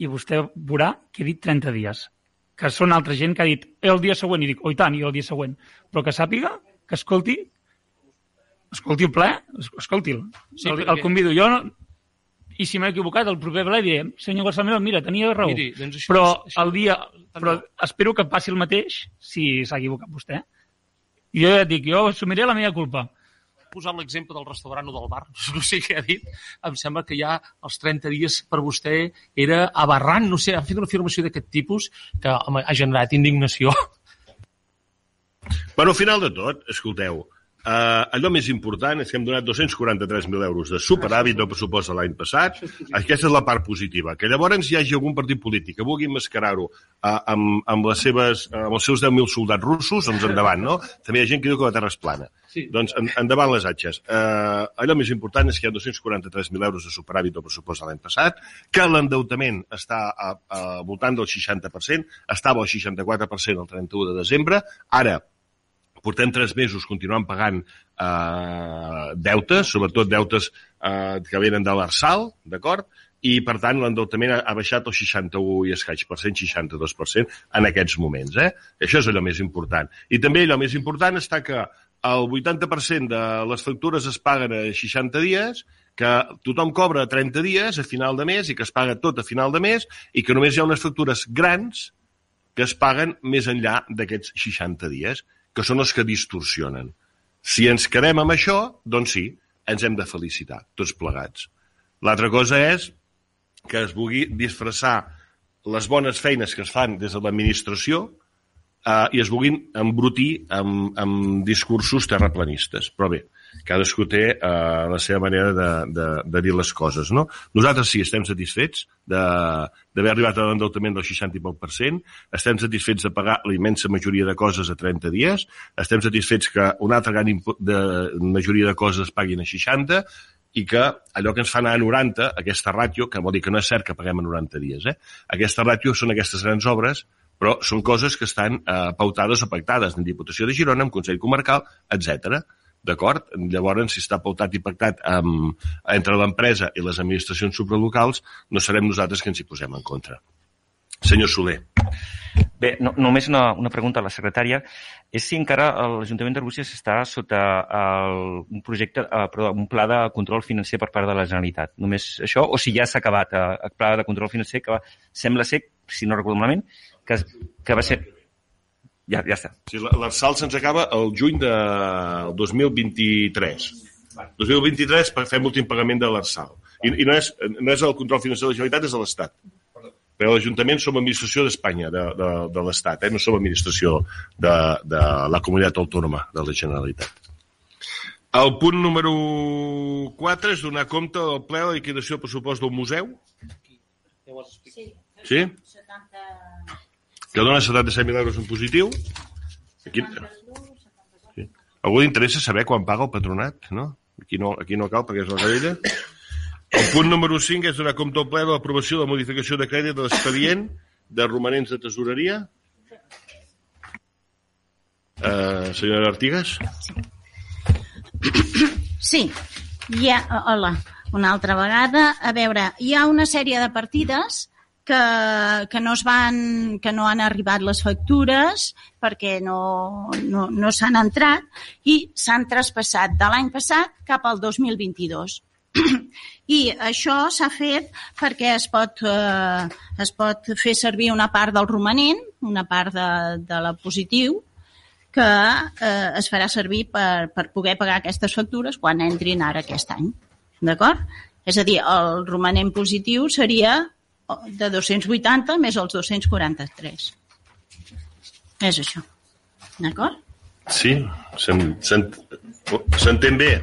i vostè veurà que he dit 30 dies que són altra gent que ha dit el dia següent, i dic, oi tant, i el dia següent, però que sàpiga, que escolti, escolti el ple, escolti'l, sí, el, perquè... el convido. Jo, no, i si m'he equivocat, el proper ple diré, senyor Garçamero, mira, tenia raó, Miri, doncs això, però això, el dia, però espero que passi el mateix si s'ha equivocat vostè. I jo ja et dic, jo assumiré la meva culpa posat l'exemple del restaurant o del bar, no sé què ha dit, em sembla que ja els 30 dies per vostè era aberrant, no sé, ha fet una afirmació d'aquest tipus que home, ha generat indignació. Però al final de tot, escolteu, Uh, allò més important és que hem donat 243.000 euros de superàvit del pressupost de l'any passat. Aquesta és la part positiva. Que llavors hi hagi algun partit polític que vulgui mascarar-ho uh, amb, amb, les seves, uh, amb els seus 10.000 soldats russos, doncs endavant, no? També hi ha gent que diu que la Terra és plana. Sí. Doncs en, endavant les atxes. Uh, allò més important és que hi ha 243.000 euros de superàvit del pressupost de l'any passat, que l'endeutament està a, a voltant del 60%, estava al 64% el 31 de desembre, ara portem tres mesos continuant pagant eh, deutes, sobretot deutes eh, que venen de l'Arsal, d'acord? I, per tant, l'endeutament ha, baixat al 61 i escaig per cent, 62% en aquests moments. Eh? Això és allò més important. I també allò més important està que el 80% de les factures es paguen a 60 dies, que tothom cobra 30 dies a final de mes i que es paga tot a final de mes i que només hi ha unes factures grans que es paguen més enllà d'aquests 60 dies que són els que distorsionen. Si ens quedem amb això, doncs sí, ens hem de felicitar, tots plegats. L'altra cosa és que es vulgui disfressar les bones feines que es fan des de l'administració eh, i es vulguin embrutir amb, amb discursos terraplanistes. Però bé, cadascú té eh, la seva manera de, de, de dir les coses. No? Nosaltres sí, estem satisfets d'haver arribat a l'endeutament del 60 i poc per cent, estem satisfets de pagar la immensa majoria de coses a 30 dies, estem satisfets que una altra gran de majoria de coses es paguin a 60 i que allò que ens fa anar a 90, aquesta ràtio, que vol dir que no és cert que paguem a 90 dies, eh? aquesta ràtio són aquestes grans obres però són coses que estan eh, pautades o pactades en Diputació de Girona, en Consell Comarcal, etc. D'acord? Llavors, si està pautat i pactat amb, entre l'empresa i les administracions supralocals, no serem nosaltres que ens hi posem en contra. Senyor Soler. Bé, no, només una, una pregunta a la secretària. És si encara l'Ajuntament d'Arbúcies està sota el, un projecte, eh, perdó, un pla de control financer per part de la Generalitat. Només això? O si ja s'ha acabat eh, el pla de control financer, que va, sembla ser, si no recordo malament, que, que va ser... Ja, ja està. Sí, L'Arsal se'ns acaba el juny del 2023. 2023 per- fem l'últim pagament de l'Arsal. I, I no, és, no és el control financer de la Generalitat, és de l'Estat. Però l'Ajuntament som administració d'Espanya, de, de, de l'Estat, eh? no som administració de, de la comunitat autònoma de la Generalitat. El punt número 4 és donar compte del ple de liquidació del pressupost del museu. Sí? Que dona 77.000 euros en positiu. Aquí... Sí. Algú li interessa saber quan paga el patronat, no? Aquí no, aquí no cal perquè és la gavella. El punt número 5 és donar compte al ple de l'aprovació de la modificació de crèdit de l'expedient de romanents de tesoreria. Uh, senyora Artigas? Sí, hi ha, hola, una altra vegada. A veure, hi ha una sèrie de partides que, que, no, es van, que no han arribat les factures perquè no, no, no s'han entrat i s'han traspassat de l'any passat cap al 2022. I això s'ha fet perquè es pot, eh, es pot fer servir una part del romanent, una part de, de la positiu, que eh, es farà servir per, per poder pagar aquestes factures quan entrin ara aquest any. D'acord? És a dir, el romanent positiu seria de 280 més els 243. És això. D'acord? Sí, s'en- s'entén bé.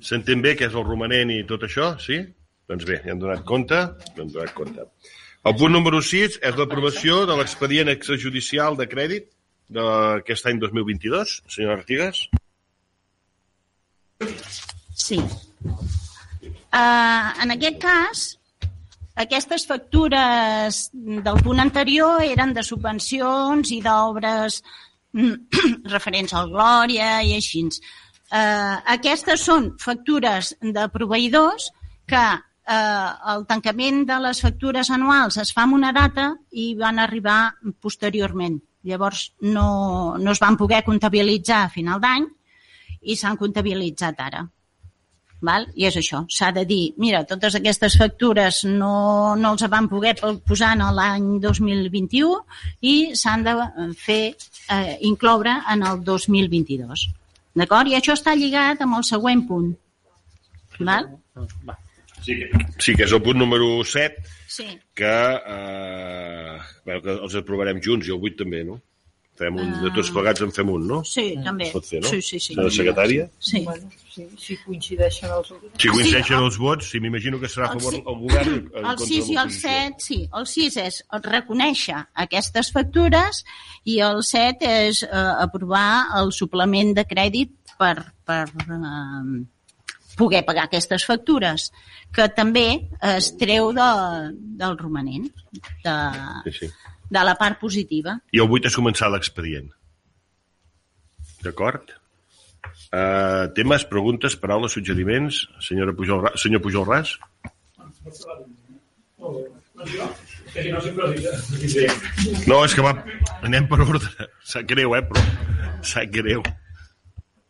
S'entén bé què és el romanent i tot això, sí? Doncs bé, ja hem donat compte. Hem donat compte. El punt número 6 és l'aprovació de l'expedient extrajudicial de crèdit d'aquest any 2022. Senyor Artigas? Sí. Uh, en aquest cas, aquestes factures del punt anterior eren de subvencions i d'obres referents al Glòria i així. Uh, aquestes són factures de proveïdors que eh, el tancament de les factures anuals es fa en una data i van arribar posteriorment. Llavors no, no es van poder comptabilitzar a final d'any i s'han comptabilitzat ara. Val? I és això, s'ha de dir, mira, totes aquestes factures no, no els van poder posar en l'any 2021 i s'han de fer, eh, incloure en el 2022. D'acord? I això està lligat amb el següent punt. Val? Va. Sí, que- sí, que és el punt número 7, Sí. que, eh, bueno, que els aprovarem junts, i el 8 també, no? Fem un, de tots plegats en fem un, no? Sí, també. Es pot fer, no? Sí, sí, sí. Senyora secretària? Sí. Bueno, si, si coincideixen els... Si coincideixen Sí, els vots, si m'imagino que serà a El favor sí- el govern en El contra 6 i de el l'oposició. 7, sí. El 6 és reconèixer aquestes factures i el 7 és eh, aprovar el suplement de crèdit per, per eh, poder pagar aquestes factures, que també es treu de, del romanent, de, Sí, sí. De la part positiva. I el 8 és començar l'expedient. D'acord? Uh, temes, preguntes, paraules, suggeriments? Senyora Pujol, senyor Pujol Ras? No, és que va... Anem per ordre. Sap greu, eh, però... Sap greu.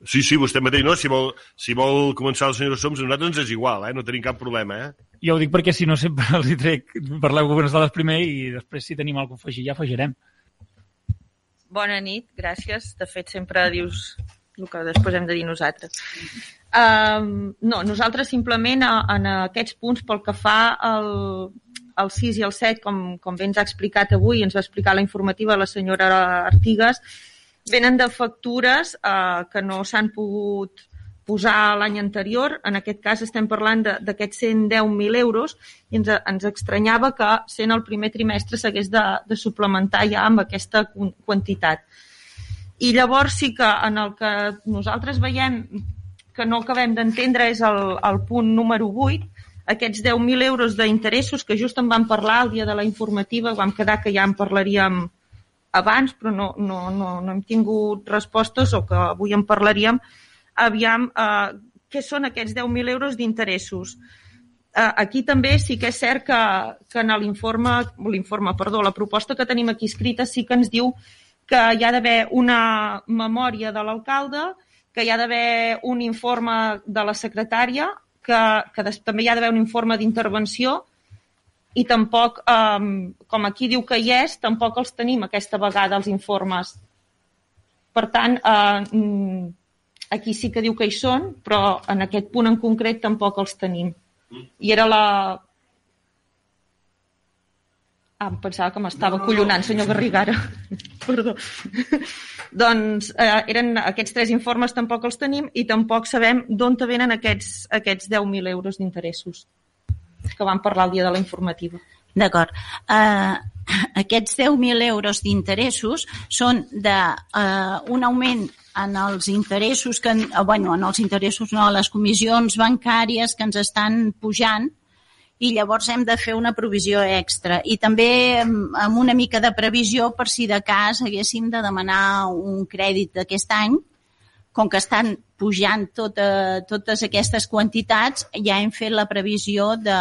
Sí, sí, vostè mateix, no? Si vol, si vol començar el senyor Soms, a nosaltres ens és igual, eh? No tenim cap problema, eh? Jo ho dic perquè si no sempre els hi trec, parleu governs dades primer i després si tenim alguna cosa a afegir ja afegirem. Bona nit, gràcies. De fet, sempre dius el que després hem de dir nosaltres. Um, no, nosaltres simplement en aquests punts pel que fa al, al 6 i al 7, com, com bé ens ha explicat avui, ens va explicar la informativa la senyora Artigas, venen de factures eh, que no s'han pogut posar l'any anterior. En aquest cas estem parlant d'aquests 110.000 euros i ens, ens estranyava que sent el primer trimestre s'hagués de, de suplementar ja amb aquesta quan- quantitat. I llavors sí que en el que nosaltres veiem que no acabem d'entendre és el, el punt número 8, aquests 10.000 euros d'interessos que just en vam parlar el dia de la informativa, vam quedar que ja en parlaríem abans, però no, no, no, no hem tingut respostes o que avui en parlaríem. Aviam, eh, què són aquests 10.000 euros d'interessos? Eh, aquí també sí que és cert que, que en l'informe, l'informe, perdó, la proposta que tenim aquí escrita sí que ens diu que hi ha d'haver una memòria de l'alcalde, que hi ha d'haver un informe de la secretària, que, que des, també hi ha d'haver un informe d'intervenció i tampoc, um, com aquí diu que hi és, tampoc els tenim aquesta vegada, els informes. Per tant, uh, aquí sí que diu que hi són, però en aquest punt en concret tampoc els tenim. I era la... Ah, em pensava que m'estava collonant, senyor Garrigara. Perdó. doncs eh, eren aquests tres informes tampoc els tenim i tampoc sabem d'on venen aquests, aquests 10.000 euros d'interessos que vam parlar el dia de la informativa. D'acord. Uh, aquests 10.000 euros d'interessos són de uh, un augment en els interessos, que, uh, bueno, en els interessos no, les comissions bancàries que ens estan pujant i llavors hem de fer una provisió extra i també amb amb una mica de previsió per si de cas haguéssim de demanar un crèdit d'aquest any com que estan pujant tota, totes aquestes quantitats, ja hem fet la previsió de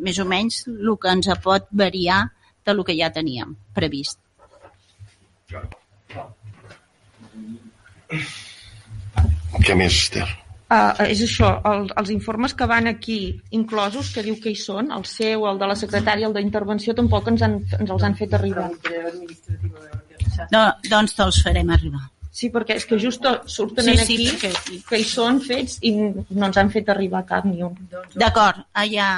més o menys el que ens pot variar de lo que ja teníem previst. Què més, Esther? Uh, és això, el, els informes que van aquí inclosos, que diu que hi són, el seu, el de la secretària, el d'intervenció, tampoc ens, han, ens els han fet arribar. No, doncs te'ls farem arribar. Sí, perquè és que just surten Sí, en sí, aquí perquè- que hi són fets i no ens han fet arribar cap ni un. D'acord, ah, ja,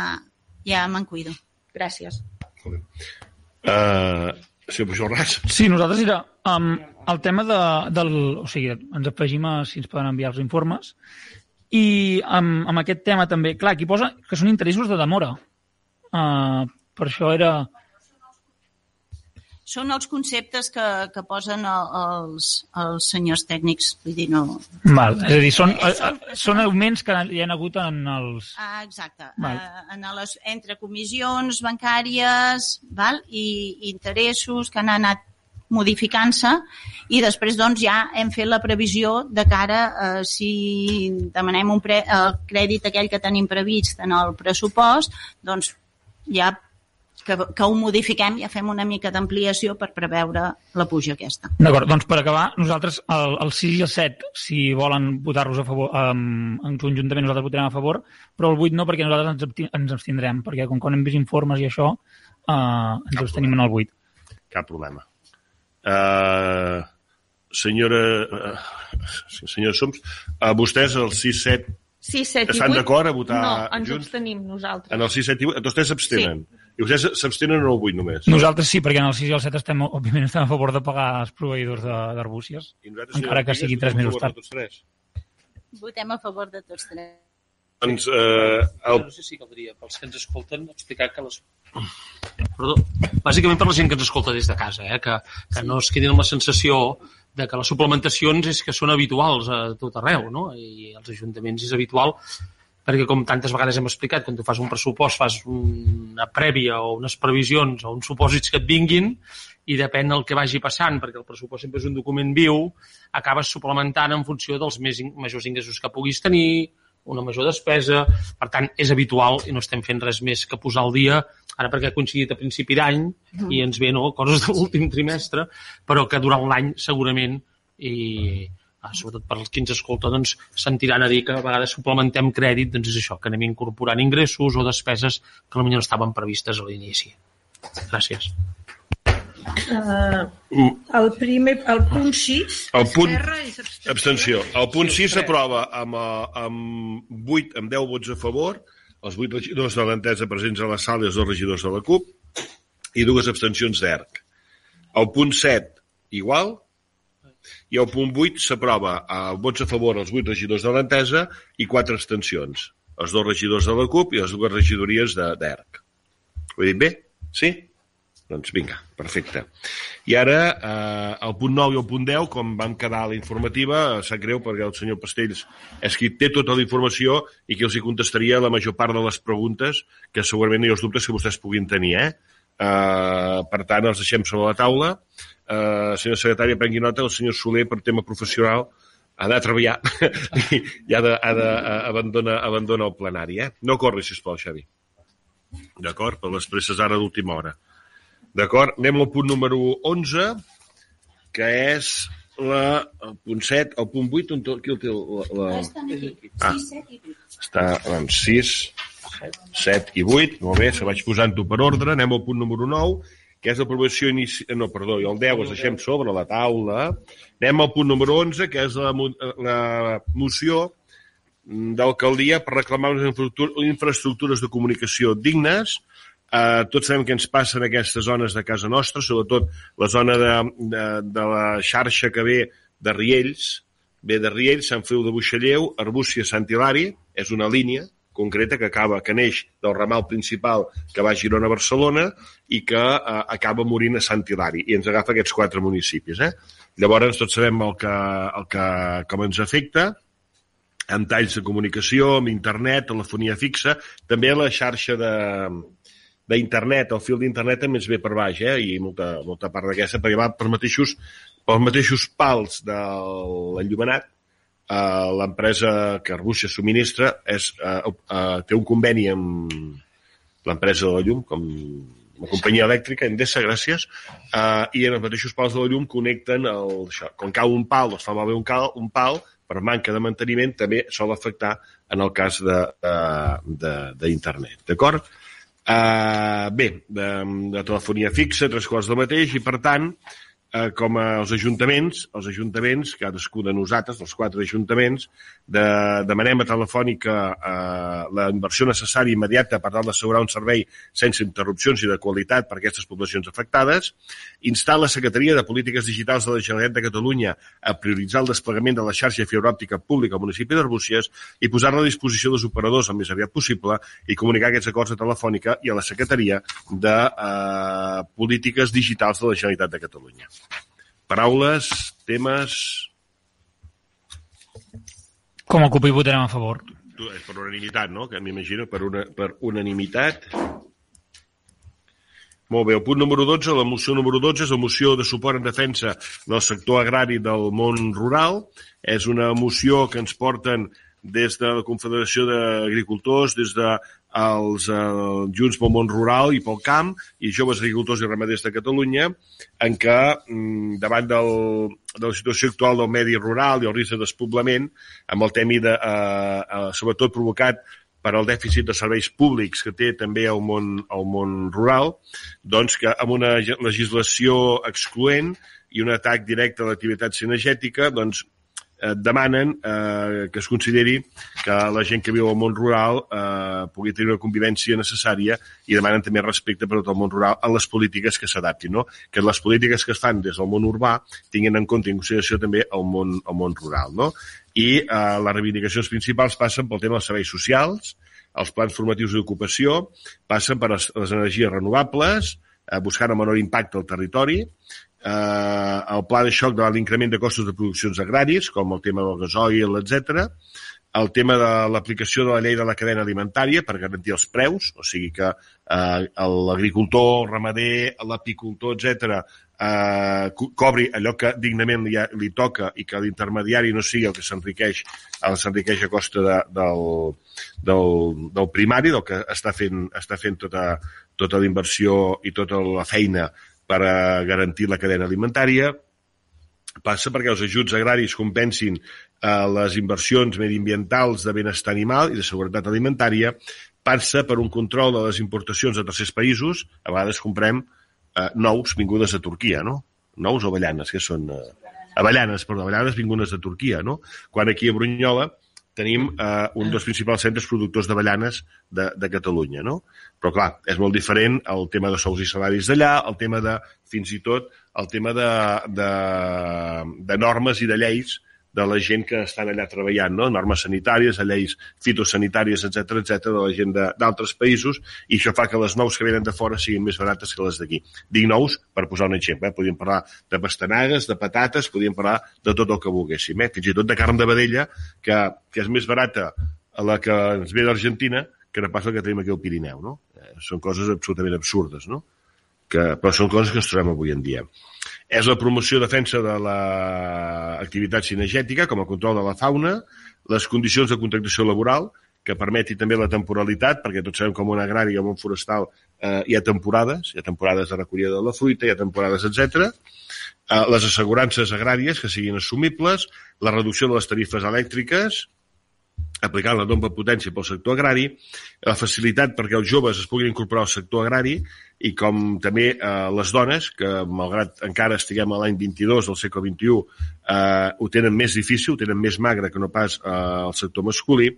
ja me'n cuido. Gràcies. Uh, senyor Pujol Ras? Sí, nosaltres era um, el tema de, del... O sigui, ens afegim a si ens poden enviar els informes i amb, amb aquest tema també, clar, aquí posa que són interessos de demora. Uh, per això era... Són els conceptes que, que posen el, els, els senyors tècnics, vull dir, no... Val, és a dir, són, Eh, són- eh, són augments que hi ha hagut en els... Ah, exacte. Val. Uh, en les, entre comissions bancàries val? i interessos que han anat modificant-se i després doncs, ja hem fet la previsió de cara a uh, si demanem un pre el crèdit aquell que tenim previst en el pressupost, doncs ja que, que ho modifiquem, ja fem una mica d'ampliació per preveure la puja aquesta. D'acord, doncs per acabar, nosaltres el, el 6 i el 7, si volen votar-los a favor, um, en conjuntament nosaltres votarem a favor, però el 8 no, perquè nosaltres ens, ens abstindrem, perquè com que no hem vist informes i això, uh, ens abstenim en el 8. Cap problema. Uh, senyora... Uh, senyora Soms, uh, vostès el 6-7 Sí, 7 i 8... Estan d'acord a votar No, ens junts? abstenim nosaltres. en el 6, 7 i 8, tots tres s'abstenen. I vostès s'abstenen en el 8 només. Nosaltres sí, perquè en el 6 i el 7 estem, òbviament, estem a favor de pagar els proveïdors de- d'arbúcies. I nosaltres, Encara que sigui tres votem a mesos favor de tard. Votem a favor de tots tres. Doncs eh, el, No sé si caldria, pels que ens escolten, explicar que les... Perdó, bàsicament per la gent que ens escolta des de casa, eh? que, que no es quedin amb la sensació de que les suplementacions és que són habituals a tot arreu, no? I als ajuntaments és habitual perquè com tantes vegades hem explicat, quan tu fas un pressupost fas una prèvia o unes previsions o uns supòsits que et vinguin i depèn del que vagi passant, perquè el pressupost sempre és un document viu, acabes suplementant en funció dels més, in- majors ingressos que puguis tenir, una major despesa, per tant, és habitual i no estem fent res més que posar al dia, ara perquè ha coincidit a principi d'any i ens ve no, coses de l'últim trimestre, però que durant l'any segurament i ah, sobretot per als qui ens escolta doncs, sentiran a dir que a vegades suplementem crèdit, doncs és això, que anem incorporant ingressos o despeses que potser no estaven previstes a l'inici. Gràcies. Uh, el primer, el punt 6, El punt- és abstenció. abstenció. El punt 6 s'aprova amb, eh, amb 8, amb 10 vots a favor, els 8 regidors de l'entesa presents a la sala i els dos regidors de la CUP, i dues abstencions d'ERC. El punt 7, igual, i el punt 8 s'aprova amb vots a favor els 8 regidors de l'entesa i 4 abstencions. Els dos regidors de la CUP i les dues regidories de- d'ERC. Ho he dit bé? Sí? Doncs vinga, perfecte. I ara, eh, el punt 9 i el punt 10, com vam quedar a la informativa, eh, sap greu perquè el senyor Pastells és qui té tota la informació i que els hi contestaria la major part de les preguntes que segurament hi ha els dubtes que vostès puguin tenir. Eh? Eh, per tant, els deixem sobre la taula. Eh, senyor secretari, prengui nota, el senyor Soler, per tema professional, ha de treballar i, i ha de, ha de eh, abandona, abandona el plenari. Eh? No corri, sisplau, Xavi. D'acord? Per les presses ara d'última hora. D'acord? Anem al punt número 11, que és la, el punt 7, el punt 8, on qui el té? La, la... Ah. Està, doncs, 6, 7 i 8, molt bé, se vaig posant-ho per ordre, anem al punt número 9, que és l'aprovació inici... No, perdó, i el 10 els deixem sobre la taula. Anem al punt número 11, que és la, la moció d'alcaldia per reclamar unes infraestructu- infraestructures de comunicació dignes. Eh, tots sabem què ens passa en aquestes zones de casa nostra, sobretot la zona de, de, de la xarxa que ve de Riells, ve de Riells, Sant Feliu de Buixalleu, Arbúcia, Sant Hilari, és una línia concreta que acaba, que neix del ramal principal que va a Girona a Barcelona i que eh, acaba morint a Sant Hilari i ens agafa aquests quatre municipis. Eh? Llavors tots sabem el que, el que, com ens afecta, amb talls de comunicació, amb internet, telefonia fixa, també la xarxa de d'internet, el fil d'internet també ens ve per baix, eh? i molta, molta part d'aquesta, perquè va per mateixos, pels mateixos pals de l'enllumenat, eh, l'empresa que Arbúcia subministra és, eh, eh, té un conveni amb l'empresa de la llum, com la companyia elèctrica, Endesa, gràcies, eh, i en els mateixos pals de la llum connecten el, això. Quan cau un pal, doncs fa malbé un, cal, un pal, per manca de manteniment també sol afectar en el cas d'internet, d'acord? Uh, bé, de, de telefonia fixa, tres coses del mateix, i per tant, eh, com els ajuntaments, els ajuntaments, cadascú de nosaltres, els quatre ajuntaments, de, demanem a Telefònica eh, la inversió necessària immediata per tal d'assegurar un servei sense interrupcions i de qualitat per a aquestes poblacions afectades, instar la Secretaria de Polítiques Digitals de la Generalitat de Catalunya a prioritzar el desplegament de la xarxa fibra òptica pública al municipi d'Arbúcies i posar-la a disposició dels operadors el més aviat possible i comunicar aquests acords a Telefònica i a la Secretaria de eh, Polítiques Digitals de la Generalitat de Catalunya. Paraules, temes... Com a CUP hi votarem a favor. Tu, És per unanimitat, no? Que m'imagino per, una, per unanimitat. Molt bé, el punt número 12, la moció número 12 és la moció de suport en defensa del sector agrari del món rural. És una moció que ens porten des de la Confederació d'Agricultors, des de els eh, Junts pel món rural i pel camp i joves agricultors i ramaders de Catalunya en què mm, davant del, de la situació actual del medi rural i el risc de despoblament amb el temi de, eh, eh, sobretot provocat per al dèficit de serveis públics que té també el món, el món rural, doncs que amb una legislació excloent i un atac directe a l'activitat cinegètica, doncs eh, demanen eh, que es consideri que la gent que viu al món rural eh, pugui tenir una convivència necessària i demanen també respecte per tot el món rural a les polítiques que s'adaptin, no? que les polítiques que es fan des del món urbà tinguin en compte i en consideració també el món, el món rural. No? I eh, les reivindicacions principals passen pel tema dels serveis socials, els plans formatius d'ocupació, passen per les, energies renovables, eh, buscant el menor impacte al territori, eh, el pla de xoc de l'increment de costos de produccions agràries, com el tema del gasoil, etc, el tema de l'aplicació de la llei de la cadena alimentària per garantir els preus, o sigui que eh, l'agricultor, el ramader, l'apicultor, etc eh, co- cobri allò que dignament li, li toca i que l'intermediari no sigui el que s'enriqueix el s'enriqueix a costa de, del, del, del primari, del que està fent, està fent tota, tota la inversió i tota la feina per a garantir la cadena alimentària, passa perquè els ajuts agraris compensin eh, les inversions mediambientals de benestar animal i de seguretat alimentària, passa per un control de les importacions de tercers països, a vegades comprem eh, nous vingudes de Turquia, no? Nous o avellanes, que són... Eh, avellanes, perdó, avellanes vingudes de Turquia, no? Quan aquí a Brunyola tenim eh, un dels principals centres productors d'avellanes de, de Catalunya, no? Però, clar, és molt diferent el tema de sous i salaris d'allà, el tema de, fins i tot, el tema de, de, de normes i de lleis de la gent que estan allà treballant, no? normes sanitàries, lleis fitosanitàries, etc etc de la gent d'altres països, i això fa que les nous que venen de fora siguin més barates que les d'aquí. Dic nous per posar un exemple, eh? podríem parlar de pastanagues, de patates, podríem parlar de tot el que volguéssim, eh? fins i tot de carn de vedella, que, que és més barata a la que ens ve d'Argentina que no pas la que tenim aquí al Pirineu. No? Eh, són coses absolutament absurdes, no? que, però són coses que ens trobem avui en dia. És la promoció i defensa de l'activitat cinegètica com a control de la fauna, les condicions de contractació laboral, que permeti també la temporalitat, perquè tots sabem en un agrari en un forestal eh, hi ha temporades, hi ha temporades de recollida de la fruita, hi ha temporades, etc. Eh, les assegurances agràries que siguin assumibles, la reducció de les tarifes elèctriques, aplicant la doble potència pel sector agrari, la facilitat perquè els joves es puguin incorporar al sector agrari i com també eh, les dones, que malgrat encara estiguem a l'any 22 del segle XXI, eh, ho tenen més difícil, ho tenen més magre que no pas eh, el sector masculí,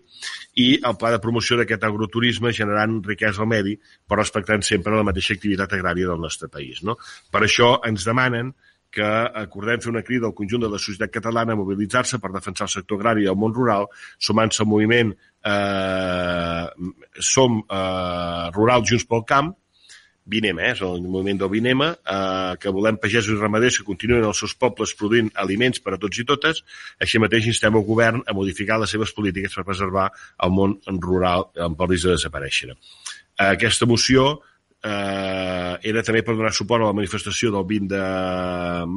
i el pla de promoció d'aquest agroturisme generant riquesa al medi, però respectant sempre la mateixa activitat agrària del nostre país. No? Per això ens demanen que acordem fer una crida al conjunt de la societat catalana a mobilitzar-se per defensar el sector agrari i el món rural, sumant-se al moviment eh, Som eh, Rural Junts pel Camp, Vinema, eh, és el moviment del Vinema, eh, que volem pagesos i ramaders que continuïn als seus pobles produint aliments per a tots i totes. Així mateix instem el govern a modificar les seves polítiques per preservar el món rural en el risc de desaparèixer. Aquesta moció eh, era també per donar suport a la manifestació del 20 de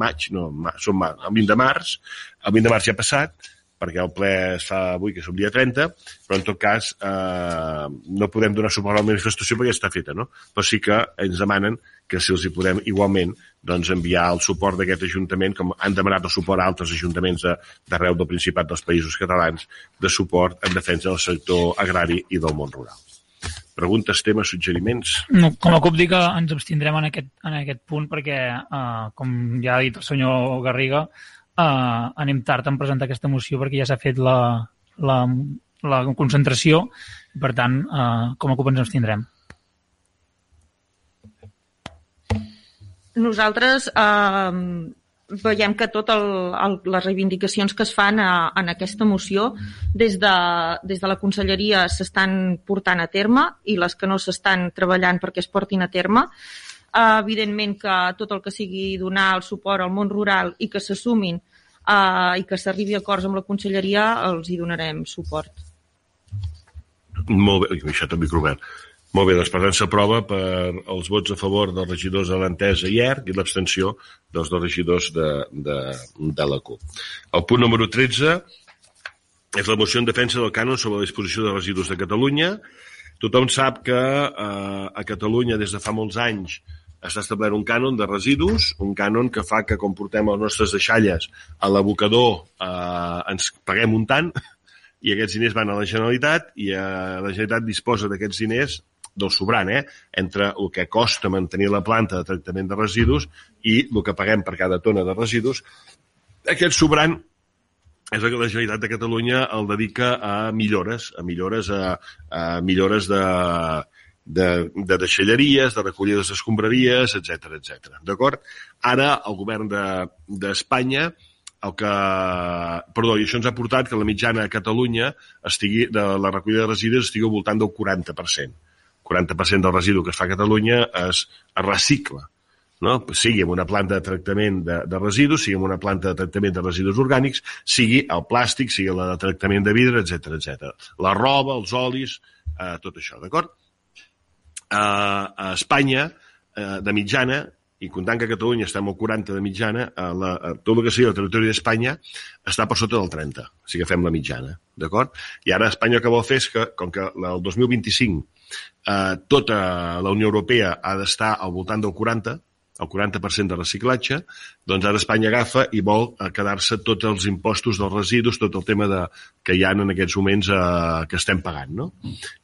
maig, no, ma, som el 20 de març, el 20 de març ja ha passat, perquè el ple es fa avui, que és el dia 30, però en tot cas eh, no podem donar suport a la manifestació perquè ja està feta, no? Però sí que ens demanen que si els hi podem igualment doncs, enviar el suport d'aquest Ajuntament, com han demanat el suport a altres ajuntaments d'arreu del Principat dels Països Catalans, de suport en defensa del sector agrari i del món rural. Preguntes, temes, suggeriments? No, com a CUP dic que ens abstindrem en aquest, en aquest punt perquè, eh, com ja ha dit el senyor Garriga, eh, anem tard en presentar aquesta moció perquè ja s'ha fet la, la, la concentració i, per tant, eh, com a CUP ens abstindrem. Nosaltres eh, veiem que totes les reivindicacions que es fan a, en aquesta moció des de, des de la conselleria s'estan portant a terme i les que no s'estan treballant perquè es portin a terme. Eh, evidentment que tot el que sigui donar el suport al món rural i que s'assumin eh, i que s'arribi a acords amb la conselleria els hi donarem suport. Molt bé, això també obert. Molt bé, doncs per tant s'aprova per els vots a favor dels regidors de l'Entesa i ERC i l'abstenció dels dos regidors de, de, de la CUP. El punt número 13 és la moció en defensa del cànon sobre la disposició de residus de Catalunya. Tothom sap que eh, a Catalunya des de fa molts anys està establert un cànon de residus, un cànon que fa que quan portem les nostres deixalles a l'abocador eh, ens paguem un tant i aquests diners van a la Generalitat i eh, la Generalitat disposa d'aquests diners del sobrant, eh? entre el que costa mantenir la planta de tractament de residus i el que paguem per cada tona de residus. Aquest sobrant és que la Generalitat de Catalunya el dedica a millores, a millores, a, a millores de, de, de deixalleries, de recollida d'escombraries, etc etc. D'acord? Ara el govern d'Espanya de, el que... Perdó, i això ens ha portat que la mitjana a Catalunya estigui, de la recollida de residus estigui al voltant del 40%. 40% del residu que es fa a Catalunya es, es recicla no? sigui en una planta de tractament de, de residus, sigui en una planta de tractament de residus orgànics, sigui el plàstic, sigui la de tractament de vidre, etc etc. La roba, els olis, eh, tot això, d'acord? Eh, a Espanya, eh, de mitjana, i comptant que Catalunya estem al 40 de mitjana, a la, a tot el que sigui el territori d'Espanya està per sota del 30, si agafem la mitjana, d'acord? I ara Espanya el que vol fer és que, com que el 2025 eh, tota la Unió Europea ha d'estar al voltant del 40, el 40% de reciclatge, doncs ara Espanya agafa i vol eh, quedar-se tots els impostos dels residus, tot el tema de, que hi ha en aquests moments eh, que estem pagant, no?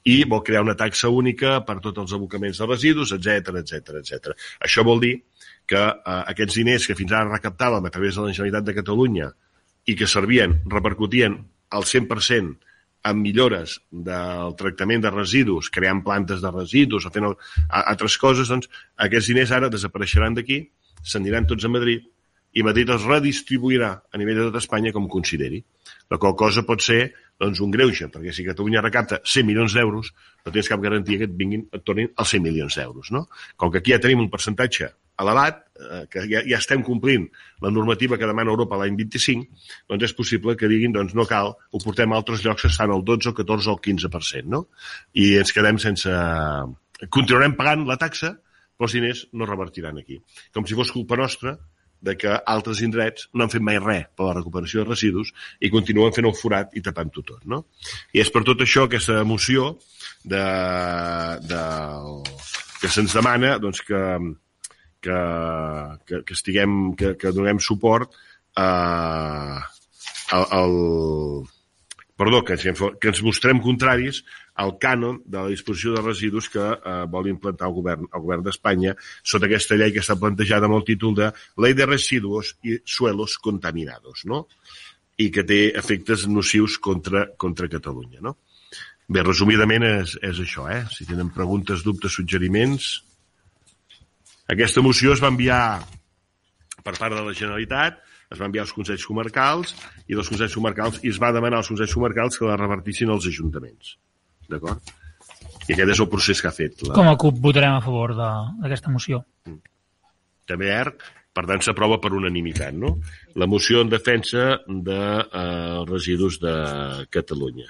I vol crear una taxa única per tots els abocaments de residus, etc etc etc. Això vol dir que eh, aquests diners que fins ara recaptàvem a través de la Generalitat de Catalunya i que servien, repercutien al 100% amb millores del tractament de residus, creant plantes de residus o fent el, a, altres coses, doncs aquests diners ara desapareixeran d'aquí, s'aniran tots a Madrid i Madrid els redistribuirà a nivell de tot Espanya com consideri. La qual cosa pot ser doncs, un greuge, perquè si Catalunya recapta 100 milions d'euros, no tens cap garantia que et vinguin, et tornin els 100 milions d'euros. No? Com que aquí ja tenim un percentatge elevat, eh, que ja, ja estem complint la normativa que demana Europa l'any 25, doncs és possible que diguin doncs no cal, ho portem a altres llocs que estan al 12, el 14 o el 15%, no? I ens quedem sense... Continuarem pagant la taxa, però els diners no revertiran aquí. Com si fos culpa nostra de que altres indrets no han fet mai res per la recuperació de residus i continuen fent el forat i tapant-ho tot, no? I és per tot això aquesta moció de, de, que se'ns demana doncs, que, que, que, que estiguem, que, que donem suport a, al, al perdó, que, que ens mostrem contraris al cànon de la disposició de residus que eh, vol implantar el govern, el govern d'Espanya sota aquesta llei que està plantejada amb el títol de Ley de Residuos i Suelos Contaminados, no? i que té efectes nocius contra, contra Catalunya. No? Bé, resumidament és, és això. Eh? Si tenen preguntes, dubtes, suggeriments... Aquesta moció es va enviar per part de la Generalitat, es va enviar als Consells Comarcals i dels Consells Comarcals i es va demanar als Consells Comarcals que la revertissin als ajuntaments. D'acord? I aquest és el procés que ha fet. La... Com a CUP votarem a favor d'aquesta moció. Mm. També ERC, per tant, s'aprova per unanimitat, no? La moció en defensa de eh, residus de Catalunya.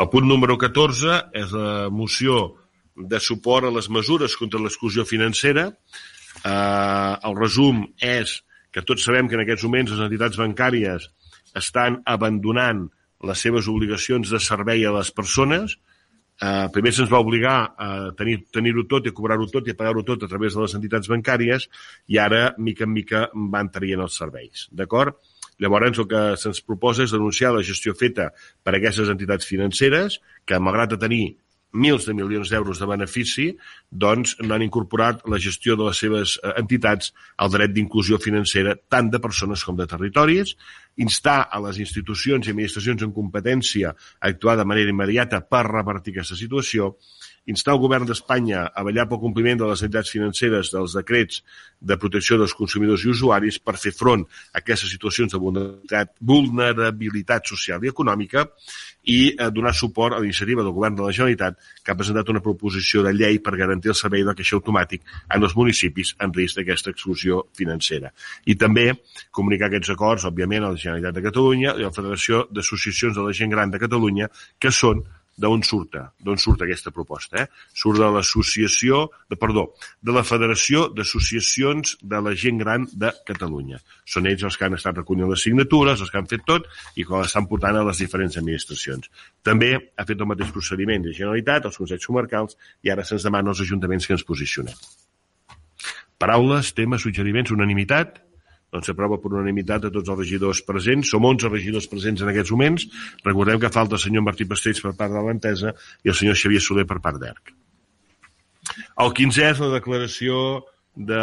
El punt número 14 és la moció de suport a les mesures contra l'exclusió financera. Eh, el resum és que tots sabem que en aquests moments les entitats bancàries estan abandonant les seves obligacions de servei a les persones. Eh, primer se'ns va obligar a tenir-ho tenir tot i a cobrar-ho tot i a pagar-ho tot a través de les entitats bancàries i ara, mica en mica, van traient els serveis. D'acord? Llavors, el que se'ns proposa és denunciar la gestió feta per aquestes entitats financeres que, malgrat tenir mils de milions d'euros de benefici, doncs no han incorporat la gestió de les seves eh, entitats al dret d'inclusió financera tant de persones com de territoris, instar a les institucions i administracions en competència a actuar de manera immediata per revertir aquesta situació, instar el govern d'Espanya a vetllar pel compliment de les entitats financeres dels decrets de protecció dels consumidors i usuaris per fer front a aquestes situacions de vulnerabilitat, vulnerabilitat social i econòmica i eh, donar suport a l'iniciativa del Govern de la Generalitat que ha presentat una proposició de llei per garantir el servei de caixer automàtic en els municipis en risc d'aquesta exclusió financera. I també comunicar aquests acords, òbviament, a la Generalitat de Catalunya i a la Federació d'Associacions de la Gent Gran de Catalunya, que són d'on surta, d'on surt aquesta proposta, eh? Surt de l'associació, de, perdó, de la Federació d'Associacions de la Gent Gran de Catalunya. Són ells els que han estat recollint les signatures, els que han fet tot i que l'estan portant a les diferents administracions. També ha fet el mateix procediment de Generalitat, els Consells Comarcals, i ara se'ns demana als ajuntaments que ens posicionem. Paraules, temes, suggeriments, unanimitat? Doncs s'aprova per unanimitat a tots els regidors presents. Som 11 regidors presents en aquests moments. Recordem que falta el senyor Martí Pastells per part de l'Entesa i el senyor Xavier Soler per part d'ERC. El 15è és la declaració de...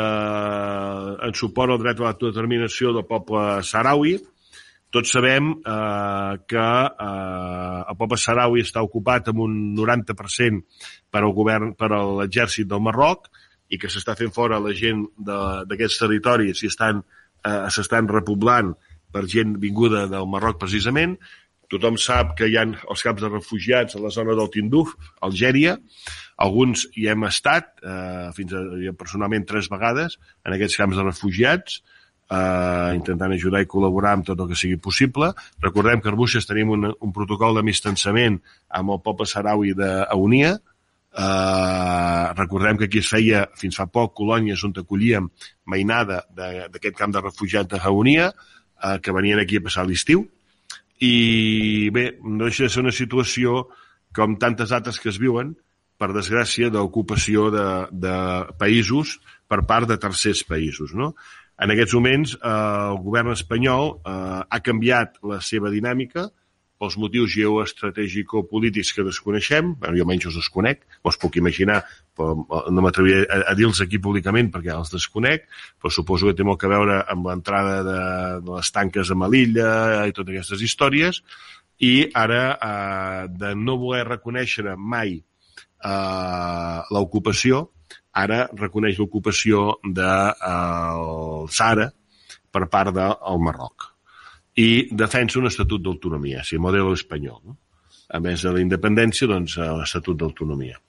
en suport al dret a l'autodeterminació del poble saraui. tots sabem eh, que eh, el poble saraui està ocupat amb un 90% per al govern, per a l'exèrcit del Marroc i que s'està fent fora la gent de- d'aquests territoris i estan s'estan repoblant per gent vinguda del Marroc precisament. Tothom sap que hi ha els camps de refugiats a la zona del Tinduf, Algèria. Alguns hi hem estat, eh, fins a, personalment tres vegades, en aquests camps de refugiats, eh, intentant ajudar i col·laborar amb tot el que sigui possible. Recordem que a Arbuixes tenim un, un protocol d'amistansament amb el poble saraui d'Aunia, Eh, recordem que aquí es feia fins fa poc colònies on acollíem mainada d'aquest camp de refugiats de Jaunia, eh, que venien aquí a passar l'estiu. I bé, no deixa de ser una situació com tantes altres que es viuen, per desgràcia, d'ocupació de, de països per part de tercers països. No? En aquests moments, eh, el govern espanyol eh, ha canviat la seva dinàmica pels motius geoestratègico-polítics que desconeixem, bueno, jo menys els desconec, us puc imaginar, però no m'atreviré a, a dir-los aquí públicament perquè els desconec, però suposo que té molt que veure amb l'entrada de, de les tanques a Melilla i totes aquestes històries, i ara, eh, de no voler reconèixer mai eh, l'ocupació, ara reconeix l'ocupació del de, eh, Sahara per part del Marroc i defensa un estatut d'autonomia, si model espanyol. No? A més de la independència, doncs, eh, l'estatut d'autonomia.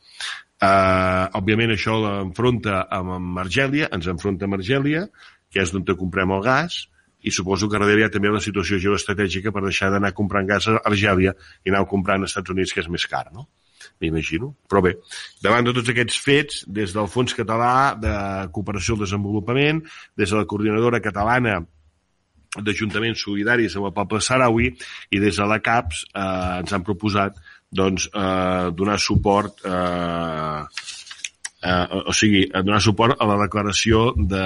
Uh, òbviament això l'enfronta amb, amb ens enfronta amb Argèlia, que és d'on te comprem el gas, i suposo que darrere hi ha també la situació geoestratègica per deixar d'anar comprant gas a Argèlia i anar comprant als Estats Units, que és més car, no? M'imagino. Però bé, davant de tots aquests fets, des del Fons Català de Cooperació al Desenvolupament, des de la Coordinadora Catalana d'Ajuntaments Solidaris amb el poble saraui i des de la CAPS eh, ens han proposat doncs, eh, donar suport eh, eh, o sigui, donar suport a la declaració de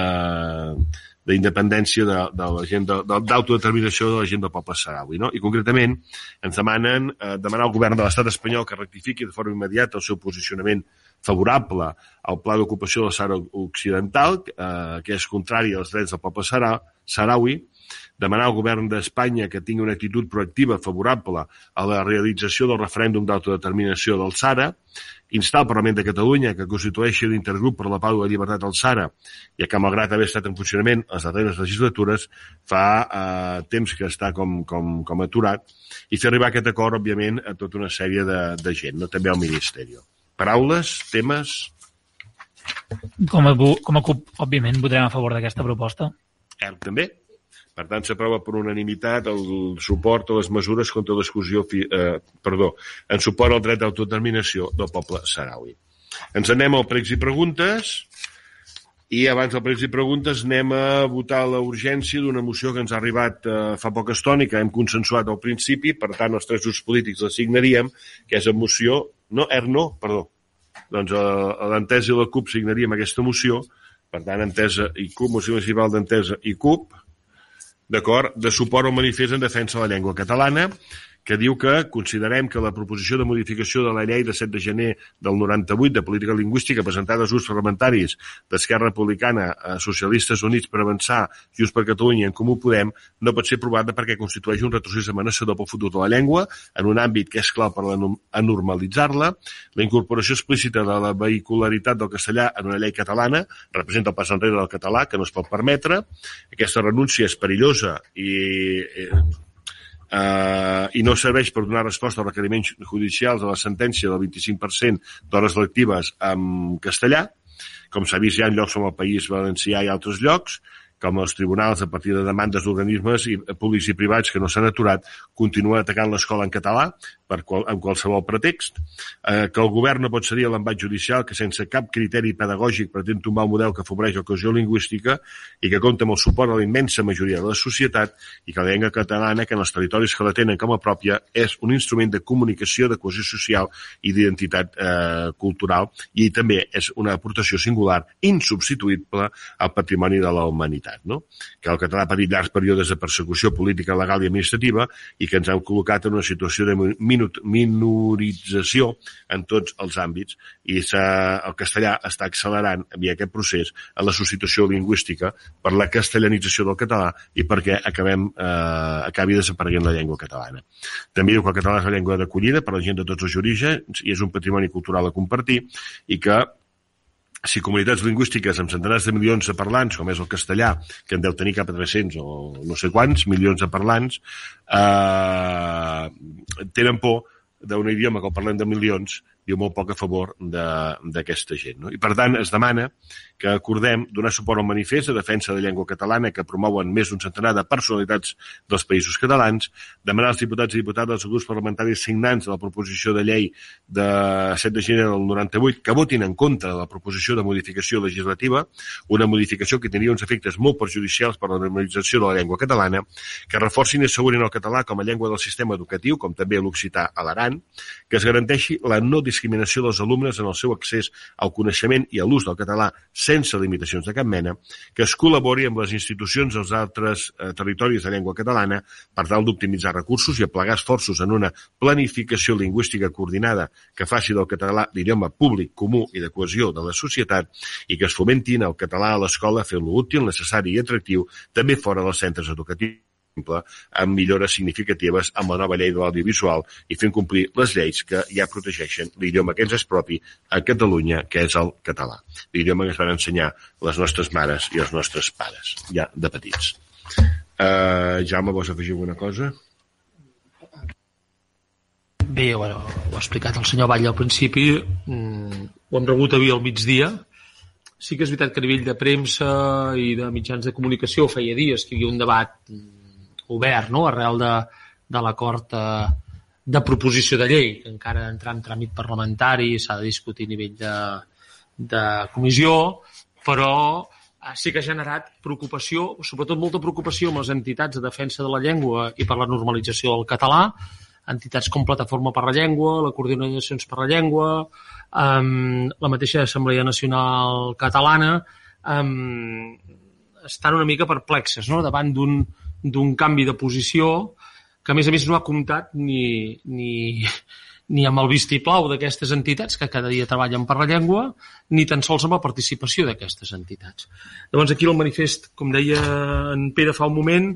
d'independència de, de la gent de- de- d'autodeterminació de la gent del poble saraui. No? I concretament ens demanen eh, demanar al govern de l'estat espanyol que rectifiqui de forma immediata el seu posicionament favorable al pla d'ocupació del Sahara Occidental, eh, que és contrari als drets del poble sara, saraui, demanar al govern d'Espanya que tingui una actitud proactiva favorable a la realització del referèndum d'autodeterminació del Sara, instar el Parlament de Catalunya que constitueixi l'intergrup per la pau i la llibertat al Sara, ja que malgrat haver estat en funcionament les darreres legislatures, fa eh, temps que està com, com, com aturat, i fer arribar aquest acord, òbviament, a tota una sèrie de, de gent, no? també al Ministeri. Paraules, temes... Com a, com a CUP, òbviament, votarem a favor d'aquesta proposta. Eh, també. Per tant, s'aprova per unanimitat el suport a les mesures contra l'exclusió, eh, perdó, en suport al dret d'autodeterminació del poble saraui. Ens anem al pregs i preguntes i abans del pregs i preguntes anem a votar la urgència d'una moció que ens ha arribat eh, fa poca estona i que hem consensuat al principi, per tant els tres grups polítics la signaríem, que és la moció... No, er no, perdó. Doncs a l'Entesa i la CUP signaríem aquesta moció, per tant, Entesa i CUP, moció municipal d'Entesa i CUP, d'acord, de suport al manifest en defensa de la llengua catalana, que diu que considerem que la proposició de modificació de la llei de 7 de gener del 98 de política lingüística presentada als grups parlamentaris d'Esquerra Republicana, eh, Socialistes Units per Avançar, Junts per Catalunya i en Comú Podem no pot ser aprovada perquè constitueix un retrocés amenaçador pel futur de la llengua en un àmbit que és clau per a normalitzar-la, la incorporació explícita de la vehicularitat del castellà en una llei catalana representa el pas enrere del català, que no es pot permetre. Aquesta renúncia és perillosa i eh, eh, i no serveix per donar resposta als requeriments judicials de la sentència del 25% d'hores lectives en castellà, com s'ha vist ja en llocs com el País Valencià i altres llocs, com els tribunals, a partir de demandes d'organismes i, públics i privats que no s'han aturat, continuen atacant l'escola en català per qual, amb qualsevol pretext, eh, que el govern no pot cedir a l'embat judicial que sense cap criteri pedagògic pretén tombar un model que afavoreix la cohesió lingüística i que compta amb el suport de la immensa majoria de la societat i que la llengua catalana, que en els territoris que la tenen com a pròpia, és un instrument de comunicació, de cohesió social i d'identitat eh, cultural i també és una aportació singular, insubstituïble al patrimoni de la humanitat. No? Que el català ha patit llargs períodes de persecució política, legal i administrativa i que ens han col·locat en una situació de minut, minorització en tots els àmbits i el castellà està accelerant via aquest procés en la substitució lingüística per la castellanització del català i perquè acabem, eh, acabi desapareguent la llengua catalana. També diu que el català és la llengua d'acollida per a la gent de tots els orígens i és un patrimoni cultural a compartir i que si comunitats lingüístiques amb centenars de milions de parlants, com és el castellà, que en deu tenir cap a 300 o no sé quants milions de parlants, eh, tenen por d'un idioma que el parlem de milions diu molt poc a favor d'aquesta gent. No? I per tant es demana que acordem donar suport al manifest de defensa de llengua catalana que promouen més d'un centenar de personalitats dels països catalans, demanar als diputats i diputades dels grups parlamentaris signants de la proposició de llei de 7 de gener del 98 que votin en contra de la proposició de modificació legislativa, una modificació que tenia uns efectes molt perjudicials per a la normalització de la llengua catalana, que reforcin i assegurin el català com a llengua del sistema educatiu, com també l'occità a l'Aran, que es garanteixi la no discriminació dels alumnes en el seu accés al coneixement i a l'ús del català sense limitacions de cap mena, que es col·labori amb les institucions dels altres eh, territoris de llengua catalana per tal d'optimitzar recursos i aplegar esforços en una planificació lingüística coordinada que faci del català l'idioma públic, comú i de cohesió de la societat i que es fomentin el català a l'escola fent-lo útil, necessari i atractiu també fora dels centres educatius exemple, amb millores significatives amb la nova llei de l'audiovisual i fent complir les lleis que ja protegeixen l'idioma que ens és propi a Catalunya, que és el català. L'idioma que es van ensenyar les nostres mares i els nostres pares, ja de petits. Uh, Jaume, vols afegir alguna cosa? Bé, bueno, ho ha explicat el senyor Vall al principi, mm, ho hem rebut avui al migdia, sí que és veritat que a nivell de premsa i de mitjans de comunicació feia dies que hi havia un debat obert no? arrel de, de l'acord de, de proposició de llei, que encara entra en tràmit parlamentari, s'ha de discutir a nivell de, de comissió, però eh, sí que ha generat preocupació, sobretot molta preocupació amb les entitats de defensa de la llengua i per la normalització del català, entitats com Plataforma per la Llengua, la Coordinacions per la Llengua, um, la mateixa Assemblea Nacional Catalana, um, estan una mica perplexes no? davant d'un d'un canvi de posició que, a més a més, no ha comptat ni, ni, ni amb el vistiplau d'aquestes entitats que cada dia treballen per la llengua, ni tan sols amb la participació d'aquestes entitats. Llavors, aquí el manifest, com deia en Pere fa un moment,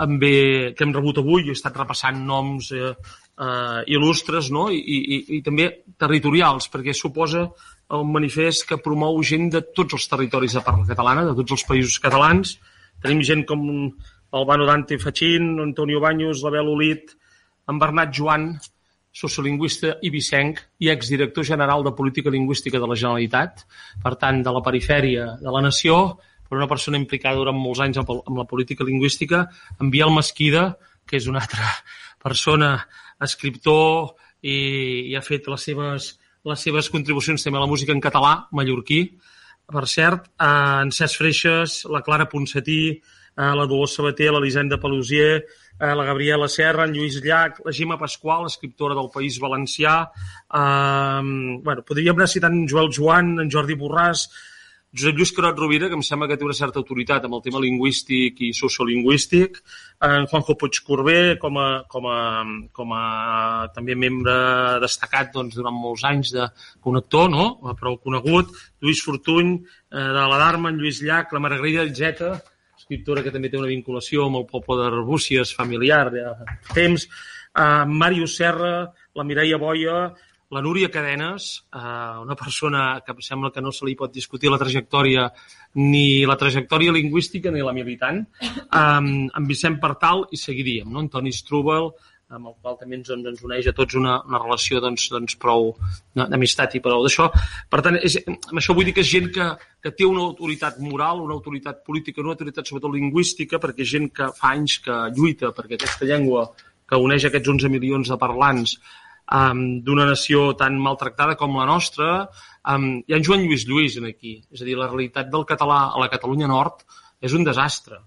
amb bé, que hem rebut avui, he estat repassant noms eh, eh, il·lustres no? I, i, i també territorials, perquè suposa el manifest que promou gent de tots els territoris de parla catalana, de tots els països catalans. Tenim gent com Albano Dante Fachin, Antonio Baños, l'Abel Olit, en Bernat Joan, sociolingüista i vicenc i exdirector general de Política Lingüística de la Generalitat, per tant, de la perifèria de la nació, però una persona implicada durant molts anys amb la política lingüística, en Biel Mesquida, que és una altra persona, escriptor, i, i ha fet les seves, les seves contribucions també a la música en català, mallorquí, per cert, en Cesc Freixes, la Clara Ponsatí, eh, la Dolors Sabater, l'Elisenda Pelusier, eh, la Gabriela Serra, en Lluís Llach, la Gemma Pasqual, escriptora del País Valencià, eh, bueno, podríem anar citant en Joel Joan, en Jordi Borràs, Josep Lluís Carot Rovira, que em sembla que té una certa autoritat amb el tema lingüístic i sociolingüístic, en Juanjo Puig Corbé, com a, com a, com a també membre destacat doncs, durant molts anys de un actor, no? prou conegut, Lluís Fortuny, eh, de la Darma, en Lluís Llach, la Margarida Zeta, escriptora que també té una vinculació amb el poble de Rebúcies, familiar, de temps, uh, Màrius Serra, la Mireia Boia, la Núria Cadenes, uh, una persona que sembla que no se li pot discutir la trajectòria ni la trajectòria lingüística ni la militant, um, en Vicent Partal i seguiríem, no? Antoni Strubel, amb el qual també ens, ens uneix a tots una, una relació doncs, doncs prou d'amistat i prou d'això. Per tant, és, amb això vull dir que és gent que, que té una autoritat moral, una autoritat política, una autoritat sobretot lingüística, perquè és gent que fa anys que lluita perquè aquesta llengua que uneix aquests 11 milions de parlants um, d'una nació tan maltractada com la nostra, um, hi ha en Joan Lluís Lluís en aquí. És a dir, la realitat del català a la Catalunya Nord és un desastre.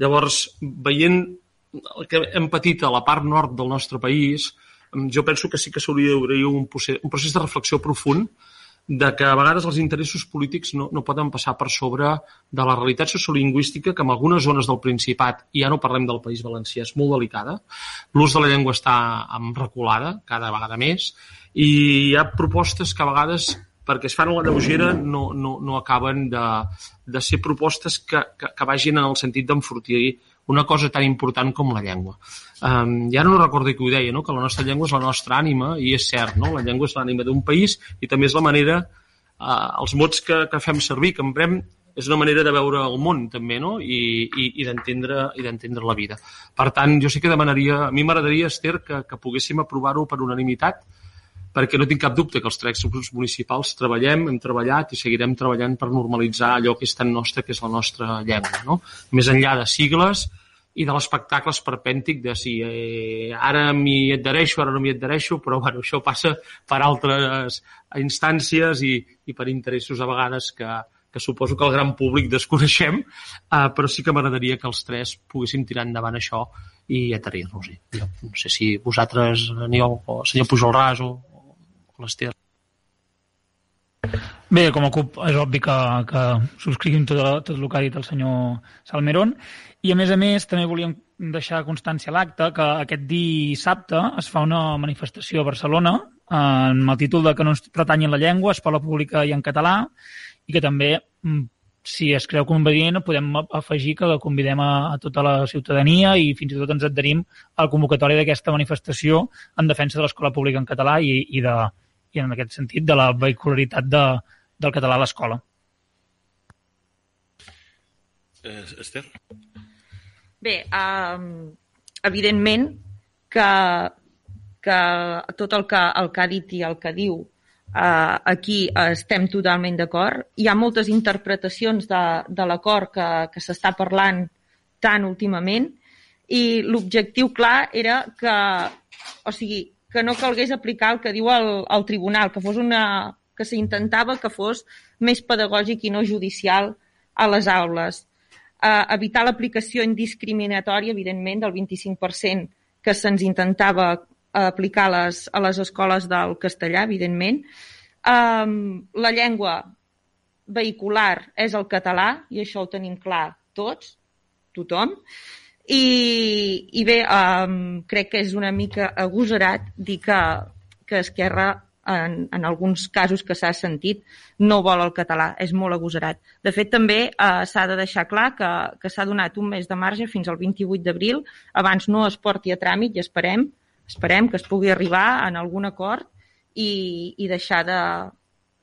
Llavors, veient el que hem patit a la part nord del nostre país, jo penso que sí que s'hauria d'obrir un, procés, un procés de reflexió profund de que a vegades els interessos polítics no, no poden passar per sobre de la realitat sociolingüística que en algunes zones del Principat, i ja no parlem del País Valencià, és molt delicada. L'ús de la llengua està en reculada cada vegada més i hi ha propostes que a vegades perquè es fan a la lleugera no, no, no acaben de, de ser propostes que, que, que vagin en el sentit d'enfortir una cosa tan important com la llengua. Um, ja no recordo qui ho deia, no? que la nostra llengua és la nostra ànima, i és cert, no? la llengua és l'ànima d'un país i també és la manera, uh, els mots que, que fem servir, que emprem, és una manera de veure el món també, no? I, i, i d'entendre la vida. Per tant, jo sí que demanaria, a mi m'agradaria, Esther, que, que poguéssim aprovar-ho per unanimitat, perquè no tinc cap dubte que els tres grups municipals treballem, hem treballat i seguirem treballant per normalitzar allò que és tan nostre, que és la nostra llengua. No? Més enllà de sigles i de l'espectacle esperpèntic de si eh, ara m'hi adhereixo, ara no m'hi adhereixo, però bueno, això passa per altres instàncies i, i per interessos a vegades que, que suposo que el gran públic desconeixem, eh, però sí que m'agradaria que els tres poguéssim tirar endavant això i adherir-nos-hi. No sé si vosaltres, Aniol, o senyor Pujol Ras o, l'Ester. Bé, com a CUP és obvi que, que subscriguim tot, tot el que ha dit el senyor Salmerón i a més a més també volíem deixar constància a l'acte que aquest dissabte es fa una manifestació a Barcelona amb el títol de que no ens pretanyen la llengua, escola pública i en català i que també mm, si es creu convenient podem afegir que convidem a, a tota la ciutadania i fins i tot ens adherim al convocatori d'aquesta manifestació en defensa de l'escola pública en català i, i de, i en aquest sentit de la vehicularitat de, del català a l'escola. Eh, Esther? Bé, um, evidentment que, que tot el que, el que ha dit i el que diu uh, aquí estem totalment d'acord. Hi ha moltes interpretacions de, de l'acord que, que s'està parlant tant últimament i l'objectiu clar era que, o sigui, que no calgués aplicar el que diu el, el tribunal, que fos una que s'intentava que fos més pedagògic i no judicial a les aules. Uh, evitar l'aplicació indiscriminatòria, evidentment, del 25% que se'ns intentava aplicar a les, a les escoles del castellà, evidentment. Um, la llengua vehicular és el català, i això ho tenim clar tots, tothom. I, i bé, um, crec que és una mica agosarat dir que, que Esquerra en, en alguns casos que s'ha sentit, no vol el català. És molt agosarat. De fet, també eh, s'ha de deixar clar que, que s'ha donat un mes de marge fins al 28 d'abril. Abans no es porti a tràmit i esperem, esperem que es pugui arribar en algun acord i, i deixar de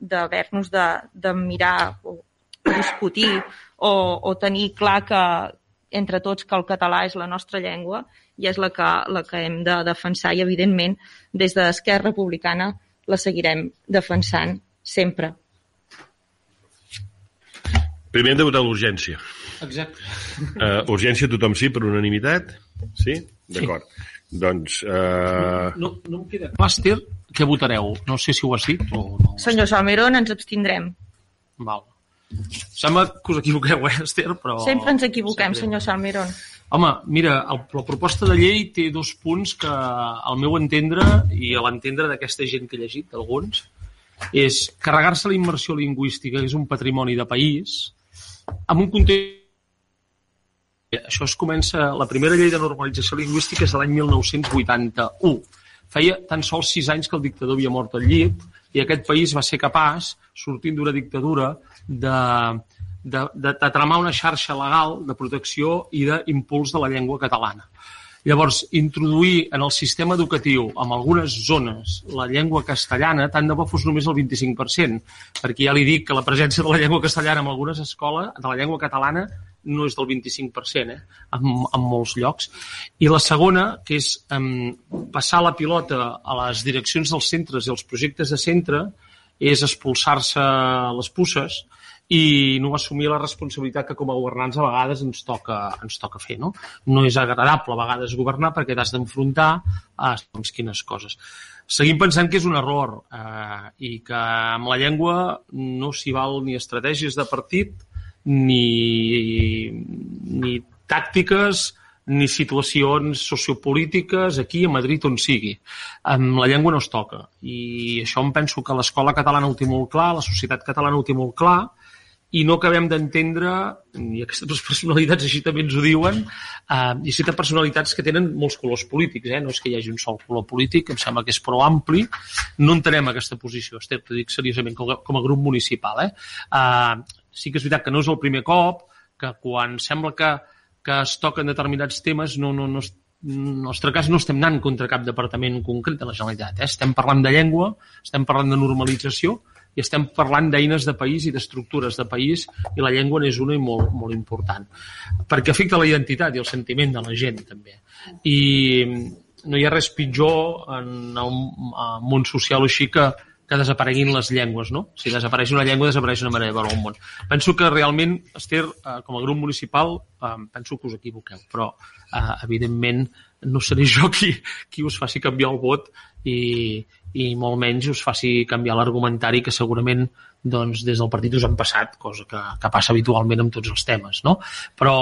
d'haver-nos de, de mirar o discutir o, o tenir clar que, entre tots que el català és la nostra llengua i és la que, la que hem de defensar i, evidentment, des d'Esquerra Republicana la seguirem defensant sempre. Primer hem de votar l'urgència. Exacte. Uh, urgència tothom sí, per unanimitat? Sí? D'acord. Sí. Doncs... Uh... No, no em queda clar, Esther, què votareu? No sé si ho has dit o no. Senyor Salmerón, ens abstindrem. Val. Sembla que us equivoqueu, eh, Esther? Però... Sempre ens equivoquem, senyor Salmeron. Home, mira, el, la proposta de llei té dos punts que, al meu entendre, i a l'entendre d'aquesta gent que he llegit, alguns, és carregar-se la immersió lingüística, que és un patrimoni de país, amb un context això es comença... La primera llei de normalització lingüística és de l'any 1981. Feia tan sols sis anys que el dictador havia mort al llit i aquest país va ser capaç, sortint d'una dictadura, de, de, de, de tramar una xarxa legal de protecció i d'impuls de la llengua catalana. Llavors, introduir en el sistema educatiu, en algunes zones, la llengua castellana, tant de bo fos només el 25%, perquè ja li dic que la presència de la llengua castellana en algunes escoles, de la llengua catalana, no és del 25%, eh? en, en molts llocs. I la segona, que és um, passar la pilota a les direccions dels centres i als projectes de centre, és expulsar-se les pusses i no assumir la responsabilitat que com a governants a vegades ens toca, ens toca fer. No, no és agradable a vegades governar perquè t'has d'enfrontar a doncs, quines coses. Seguim pensant que és un error eh, i que amb la llengua no s'hi val ni estratègies de partit ni, ni tàctiques ni situacions sociopolítiques aquí a Madrid on sigui. Amb la llengua no es toca. I això em penso que l'escola catalana ho té molt clar, la societat catalana ho té molt clar, i no acabem d'entendre, i aquestes personalitats així també ens ho diuen, eh, hi ha personalitats que tenen molts colors polítics, eh? no és que hi hagi un sol color polític, em sembla que és prou ampli, no entenem aquesta posició, Esther, t'ho dic seriosament, com a, com a grup municipal. Eh? Eh, sí que és veritat que no és el primer cop, que quan sembla que, que es toquen determinats temes no, no, no, en el nostre cas no estem anant contra cap departament concret de la Generalitat. Eh? Estem parlant de llengua, estem parlant de normalització i estem parlant d'eines de país i d'estructures de país i la llengua n'és una i molt, molt important. Perquè afecta la identitat i el sentiment de la gent, també. I no hi ha res pitjor en el món social així que, que desapareguin les llengües, no? Si desapareix una llengua, desapareix una manera de veure el món. Penso que realment, Esther, eh, com a grup municipal, eh, penso que us equivoqueu, però eh, evidentment no seré jo qui, qui us faci canviar el vot i, i molt menys us faci canviar l'argumentari que segurament doncs, des del partit us han passat, cosa que, que passa habitualment amb tots els temes. No? Però,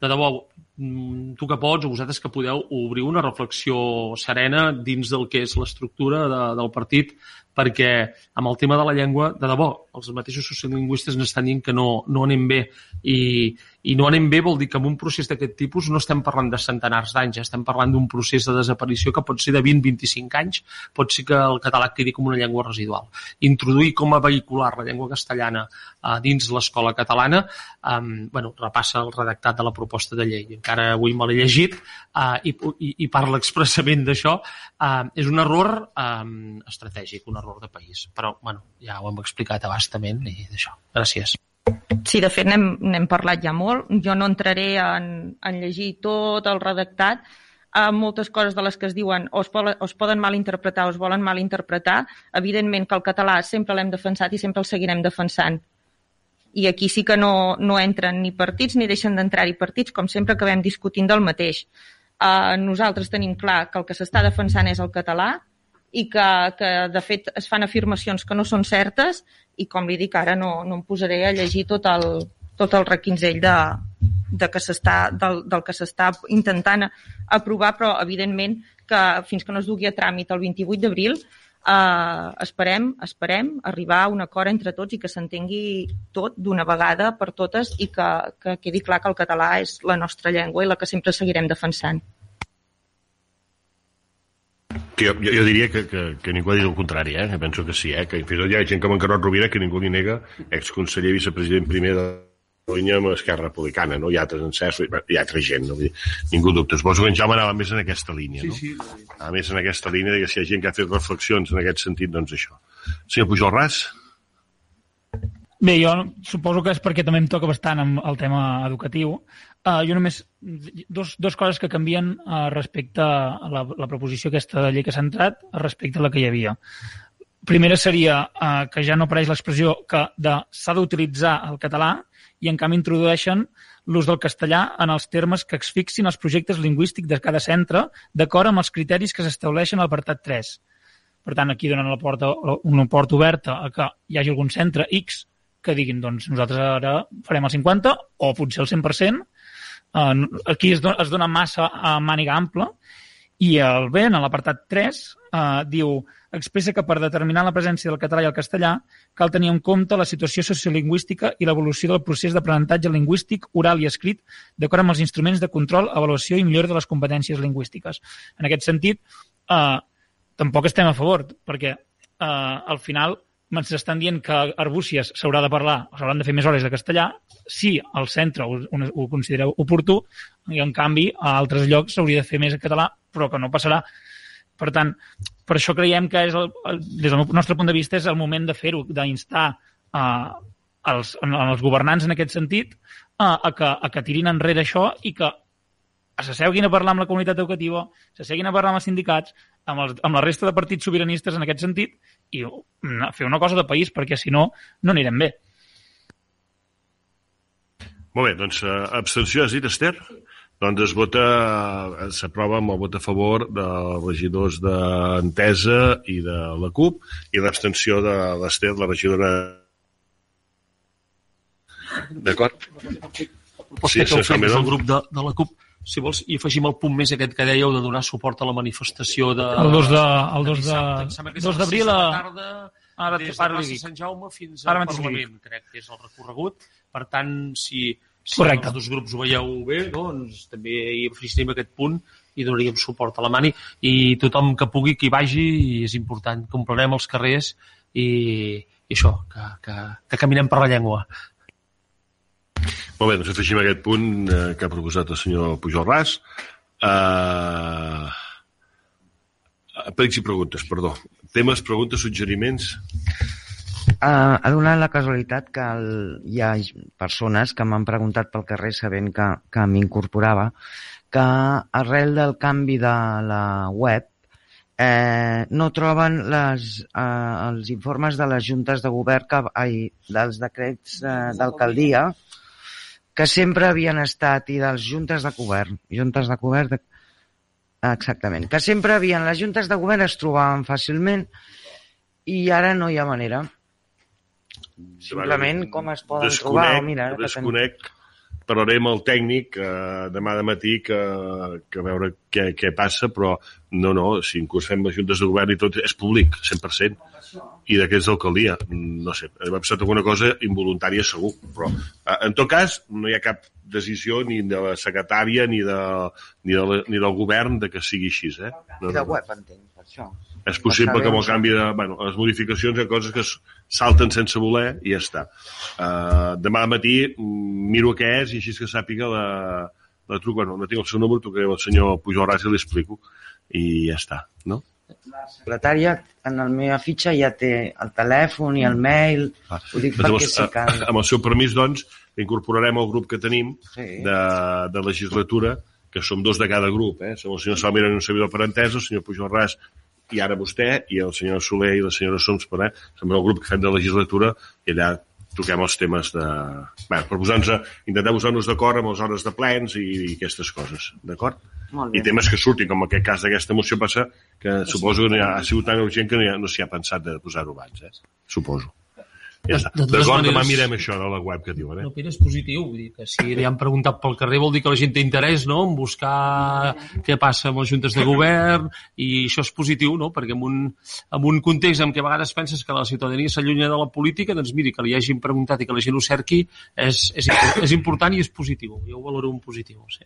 de debò, mm, tu que pots, o vosaltres que podeu, obrir una reflexió serena dins del que és l'estructura de, del partit, perquè amb el tema de la llengua, de debò, els mateixos sociolingüistes ens estan dient que no, no anem bé i, i no anem bé vol dir que en un procés d'aquest tipus no estem parlant de centenars d'anys, estem parlant d'un procés de desaparició que pot ser de 20-25 anys, pot ser que el català quedi com una llengua residual. Introduir com a vehicular la llengua castellana eh, dins l'escola catalana, eh, bueno, repassa el redactat de la proposta de llei. Encara avui me l'he llegit eh, i, i, i parla expressament d'això. Eh, és un error eh, estratègic, un error de país. Però, bueno, ja ho hem explicat abastament i d'això. Gràcies. Sí, de fet n'hem parlat ja molt. Jo no entraré en, en llegir tot el redactat. Uh, moltes coses de les que es diuen o es, poden, o es poden malinterpretar o es volen malinterpretar. Evidentment que el català sempre l'hem defensat i sempre el seguirem defensant. I aquí sí que no, no entren ni partits ni deixen d'entrar-hi partits, com sempre acabem discutint del mateix. Uh, nosaltres tenim clar que el que s'està defensant és el català i que, que de fet es fan afirmacions que no són certes i com li dic ara no, no em posaré a llegir tot el, tot el requinzell de, de que del, del que s'està intentant aprovar, però evidentment que fins que no es dugui a tràmit el 28 d'abril eh, esperem, esperem arribar a un acord entre tots i que s'entengui tot d'una vegada per totes i que, que quedi clar que el català és la nostra llengua i la que sempre seguirem defensant que jo, jo, jo diria que, que, que ningú ha dit el contrari, eh? penso que sí, eh? que fins i tot hi ha gent com en Carot Rovira que ningú li nega, exconseller vicepresident primer de Catalunya amb Esquerra Republicana, no? hi ha altres encers, hi ha altra gent, no? Ningú dubte. Suposo que en Jaume anava més en aquesta línia, no? Sí, sí. A més en aquesta línia, que si hi ha gent que ha fet reflexions en aquest sentit, doncs això. Senyor Pujol Ras? Bé, jo suposo que és perquè també em toca bastant amb el tema educatiu. Uh, jo només... Dos, dos coses que canvien uh, respecte a la, la proposició aquesta de llei que s'ha entrat respecte a la que hi havia. Primera seria uh, que ja no apareix l'expressió que s'ha d'utilitzar el català i en canvi introdueixen l'ús del castellà en els termes que es fixin els projectes lingüístics de cada centre d'acord amb els criteris que s'estableixen a l'apartat 3. Per tant, aquí donen la porta, una porta oberta a que hi hagi algun centre X que diguin, doncs nosaltres ara farem el 50 o potser el 100%. Uh, aquí es, do, es dona massa a màniga ampla i el B, en l'apartat 3, uh, diu expressa que per determinar la presència del català i el castellà cal tenir en compte la situació sociolingüística i l'evolució del procés d'aprenentatge lingüístic oral i escrit d'acord amb els instruments de control, avaluació i millora de les competències lingüístiques. En aquest sentit, eh, tampoc estem a favor, perquè eh, al final ens estan dient que a Arbúcies s'haurà de parlar, s'hauran de fer més hores de castellà, si el centre ho, ho considera oportú, i en canvi a altres llocs s'hauria de fer més en català, però que no passarà. Per tant, per això creiem que és el, el, des del nostre punt de vista és el moment de fer-ho, d'instar uh, els, els governants en aquest sentit uh, a, que, a que tirin enrere això i que s'asseguin a parlar amb la comunitat educativa, s'asseguin a parlar amb els sindicats, amb, els, amb la resta de partits sobiranistes en aquest sentit i fer una cosa de país, perquè si no, no anirem bé. Molt bé, doncs uh, abstenció, has dit, Esther? Doncs es vota, eh, s'aprova amb el vot a favor dels regidors d'Entesa i de la CUP i l'abstenció de l'Esther, la regidora... D'acord? Sí, sí, sí, el grup de, de la CUP si vols, i afegim el punt més aquest que dèieu de donar suport a la manifestació de... El 2 de, el 2 de, és 2 a les d'abril de a... la tarda, Ara, des de plaça. Sant Jaume fins al Parlament, crec que és el recorregut. Per tant, si, si Correcte. els dos grups ho veieu bé, doncs també hi afegim aquest punt i donaríem suport a la Mani i tothom que pugui que hi vagi i és important que omplirem els carrers i, i això, que, que, que caminem per la llengua. Molt bé, doncs afegim aquest punt eh, que ha proposat el senyor Pujol Ras. Uh, Pregs i preguntes, perdó. Temes, preguntes, suggeriments? Uh, ha donat la casualitat que el, hi ha persones que m'han preguntat pel carrer sabent que, que m'incorporava que arrel del canvi de la web eh, no troben les, eh, els informes de les juntes de govern, que, ai, dels decrets eh, d'alcaldia, que sempre havien estat, i dels juntes de govern, juntes de govern, de, exactament, que sempre havien, les juntes de govern es trobaven fàcilment i ara no hi ha manera. Simplement com es poden trobar, o mira, ara que desconec, parlaré amb el tècnic eh, demà de matí que, que a veure què, què passa, però no, no, si inclús fem les juntes de govern i tot és públic, 100%, i d'aquests d'alcaldia, no sé, m'ha passat alguna cosa involuntària segur, però eh, en tot cas no hi ha cap decisió ni de la secretària ni, de, ni, de ni del govern de que sigui així, eh? No, I de no. web, entenc, per això. És possible que amb el canvi de... Bueno, les modificacions hi ha coses que salten sense voler i ja està. Uh, demà al matí mm, miro què és i així que sàpiga la, la truco. Bueno, no tinc el seu número, trucaré al senyor Pujol Ras i li explico. I ja està, no? La secretària en la meva fitxa ja té el telèfon i el mail. Ho dic Doncs perquè llavors, sí que... eh, amb el seu permís, doncs, incorporarem el grup que tenim Sí. de, de legislatura, que som dos de cada grup, eh? Som el senyor Salmira i un servidor per entesa, el senyor Pujol Ras i ara vostè, i el senyor Soler i la senyora Soms, per, eh? som el grup que fem de legislatura, i allà toquem els temes de... Bé, per posar-nos, a- intentar posar-nos d'acord amb les hores de plens i, i aquestes coses, d'acord? Molt I temes que surtin, com en aquest cas d'aquesta moció passa, que suposo que no hi ha, ha sigut tan urgent que no, hi ha, no s'hi ha pensat de posar-ho abans, eh? Suposo. Ja està. De totes D'acord, demà mirem això de la web que diuen, eh? No, Pere, és positiu. Vull dir que si li han preguntat pel carrer vol dir que la gent té interès no? en buscar què passa amb les juntes de govern i això és positiu, no? perquè en un, en un context en què a vegades penses que la ciutadania s'allunya de la política, doncs miri, que li hagin preguntat i que la gent ho cerqui és, és, és important i és positiu. Jo ho valoro un positiu. Sí.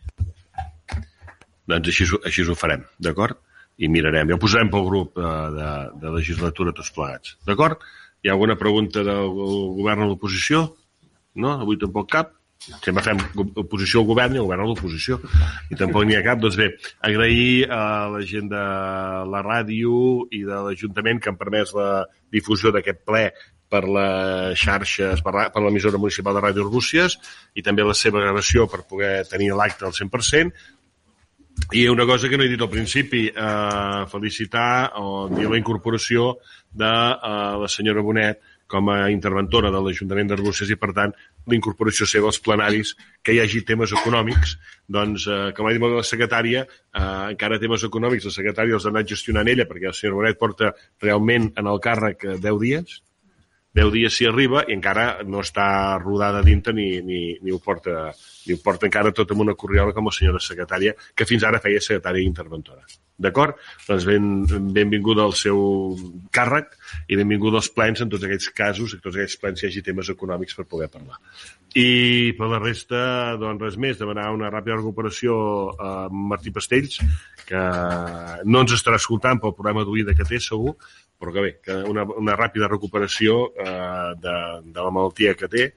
Doncs així, així ho farem, d'acord? I mirarem. Ja ho posarem pel grup eh, de, de legislatura tots plegats. D'acord? Hi ha alguna pregunta del govern o l'oposició? No? Avui tampoc cap? Sempre fem oposició al govern i el govern a l'oposició. I tampoc n'hi ha cap. Doncs bé, agrair a la gent de la ràdio i de l'Ajuntament que han permès la difusió d'aquest ple per les xarxes, per la- l'emissora municipal de Ràdio Arbúcies i també la seva gravació per poder tenir l'acte al 100%. I una cosa que no he dit al principi, eh, felicitar o dir la incorporació de eh, la senyora Bonet com a interventora de l'Ajuntament d'Arbúcies i, per tant, la incorporació seva als plenaris, que hi hagi temes econòmics, doncs, eh, com ha dit la secretària, eh, encara temes econòmics, la secretària els ha anat gestionant ella, perquè la senyora Bonet porta realment en el càrrec eh, 10 dies, 10 dies s'hi arriba i encara no està rodada dintre ni, ni, ni, ho porta, ni ho porta encara tot amb una corriola com la senyora secretària, que fins ara feia secretària interventora. D'acord? Doncs ben, benvinguda al seu càrrec i benvinguda als plens en tots aquells casos, en tots aquells plens hi hagi temes econòmics per poder parlar. I per la resta, doncs res més, demanar una ràpida recuperació a Martí Pastells, que no ens estarà escoltant pel problema d'oïda que té, segur, però que bé, que una, una ràpida recuperació eh, de, de la malaltia que té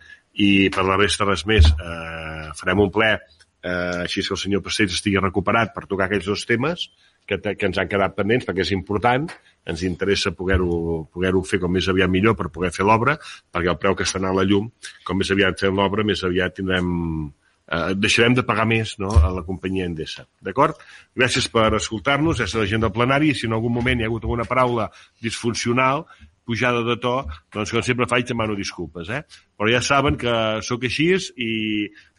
i per la resta res més. Eh, farem un ple eh, així que el senyor Passells estigui recuperat per tocar aquells dos temes que, que ens han quedat pendents perquè és important, ens interessa poder-ho poder fer com més aviat millor per poder fer l'obra, perquè el preu que està anant a la llum, com més aviat fem l'obra, més aviat tindrem eh, deixarem de pagar més no, a la companyia Endesa. D'acord? Gràcies per escoltar-nos, és la gent del plenari, si en algun moment hi ha hagut alguna paraula disfuncional, pujada de to, doncs com sempre faig demano disculpes, eh? Però ja saben que sóc així i,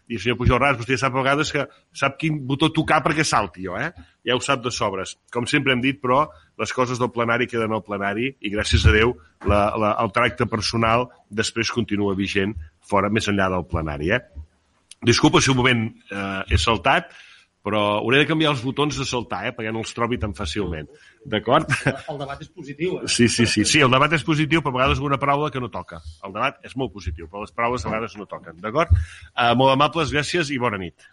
i senyor Pujol Ras, vostè sap a vegades que sap quin botó tocar perquè salti jo, eh? Ja ho sap de sobres. Com sempre hem dit, però, les coses del plenari queden al plenari i gràcies a Déu la, la, el tracte personal després continua vigent fora, més enllà del plenari, eh? Disculpa si un moment eh, he saltat, però hauré de canviar els botons de saltar, eh, perquè no els trobi tan fàcilment. D'acord? El debat és positiu, eh? Sí, sí, sí, sí, el debat és positiu, però a vegades una paraula que no toca. El debat és molt positiu, però les paraules a vegades no toquen, d'acord? Uh, molt amables, gràcies i bona nit.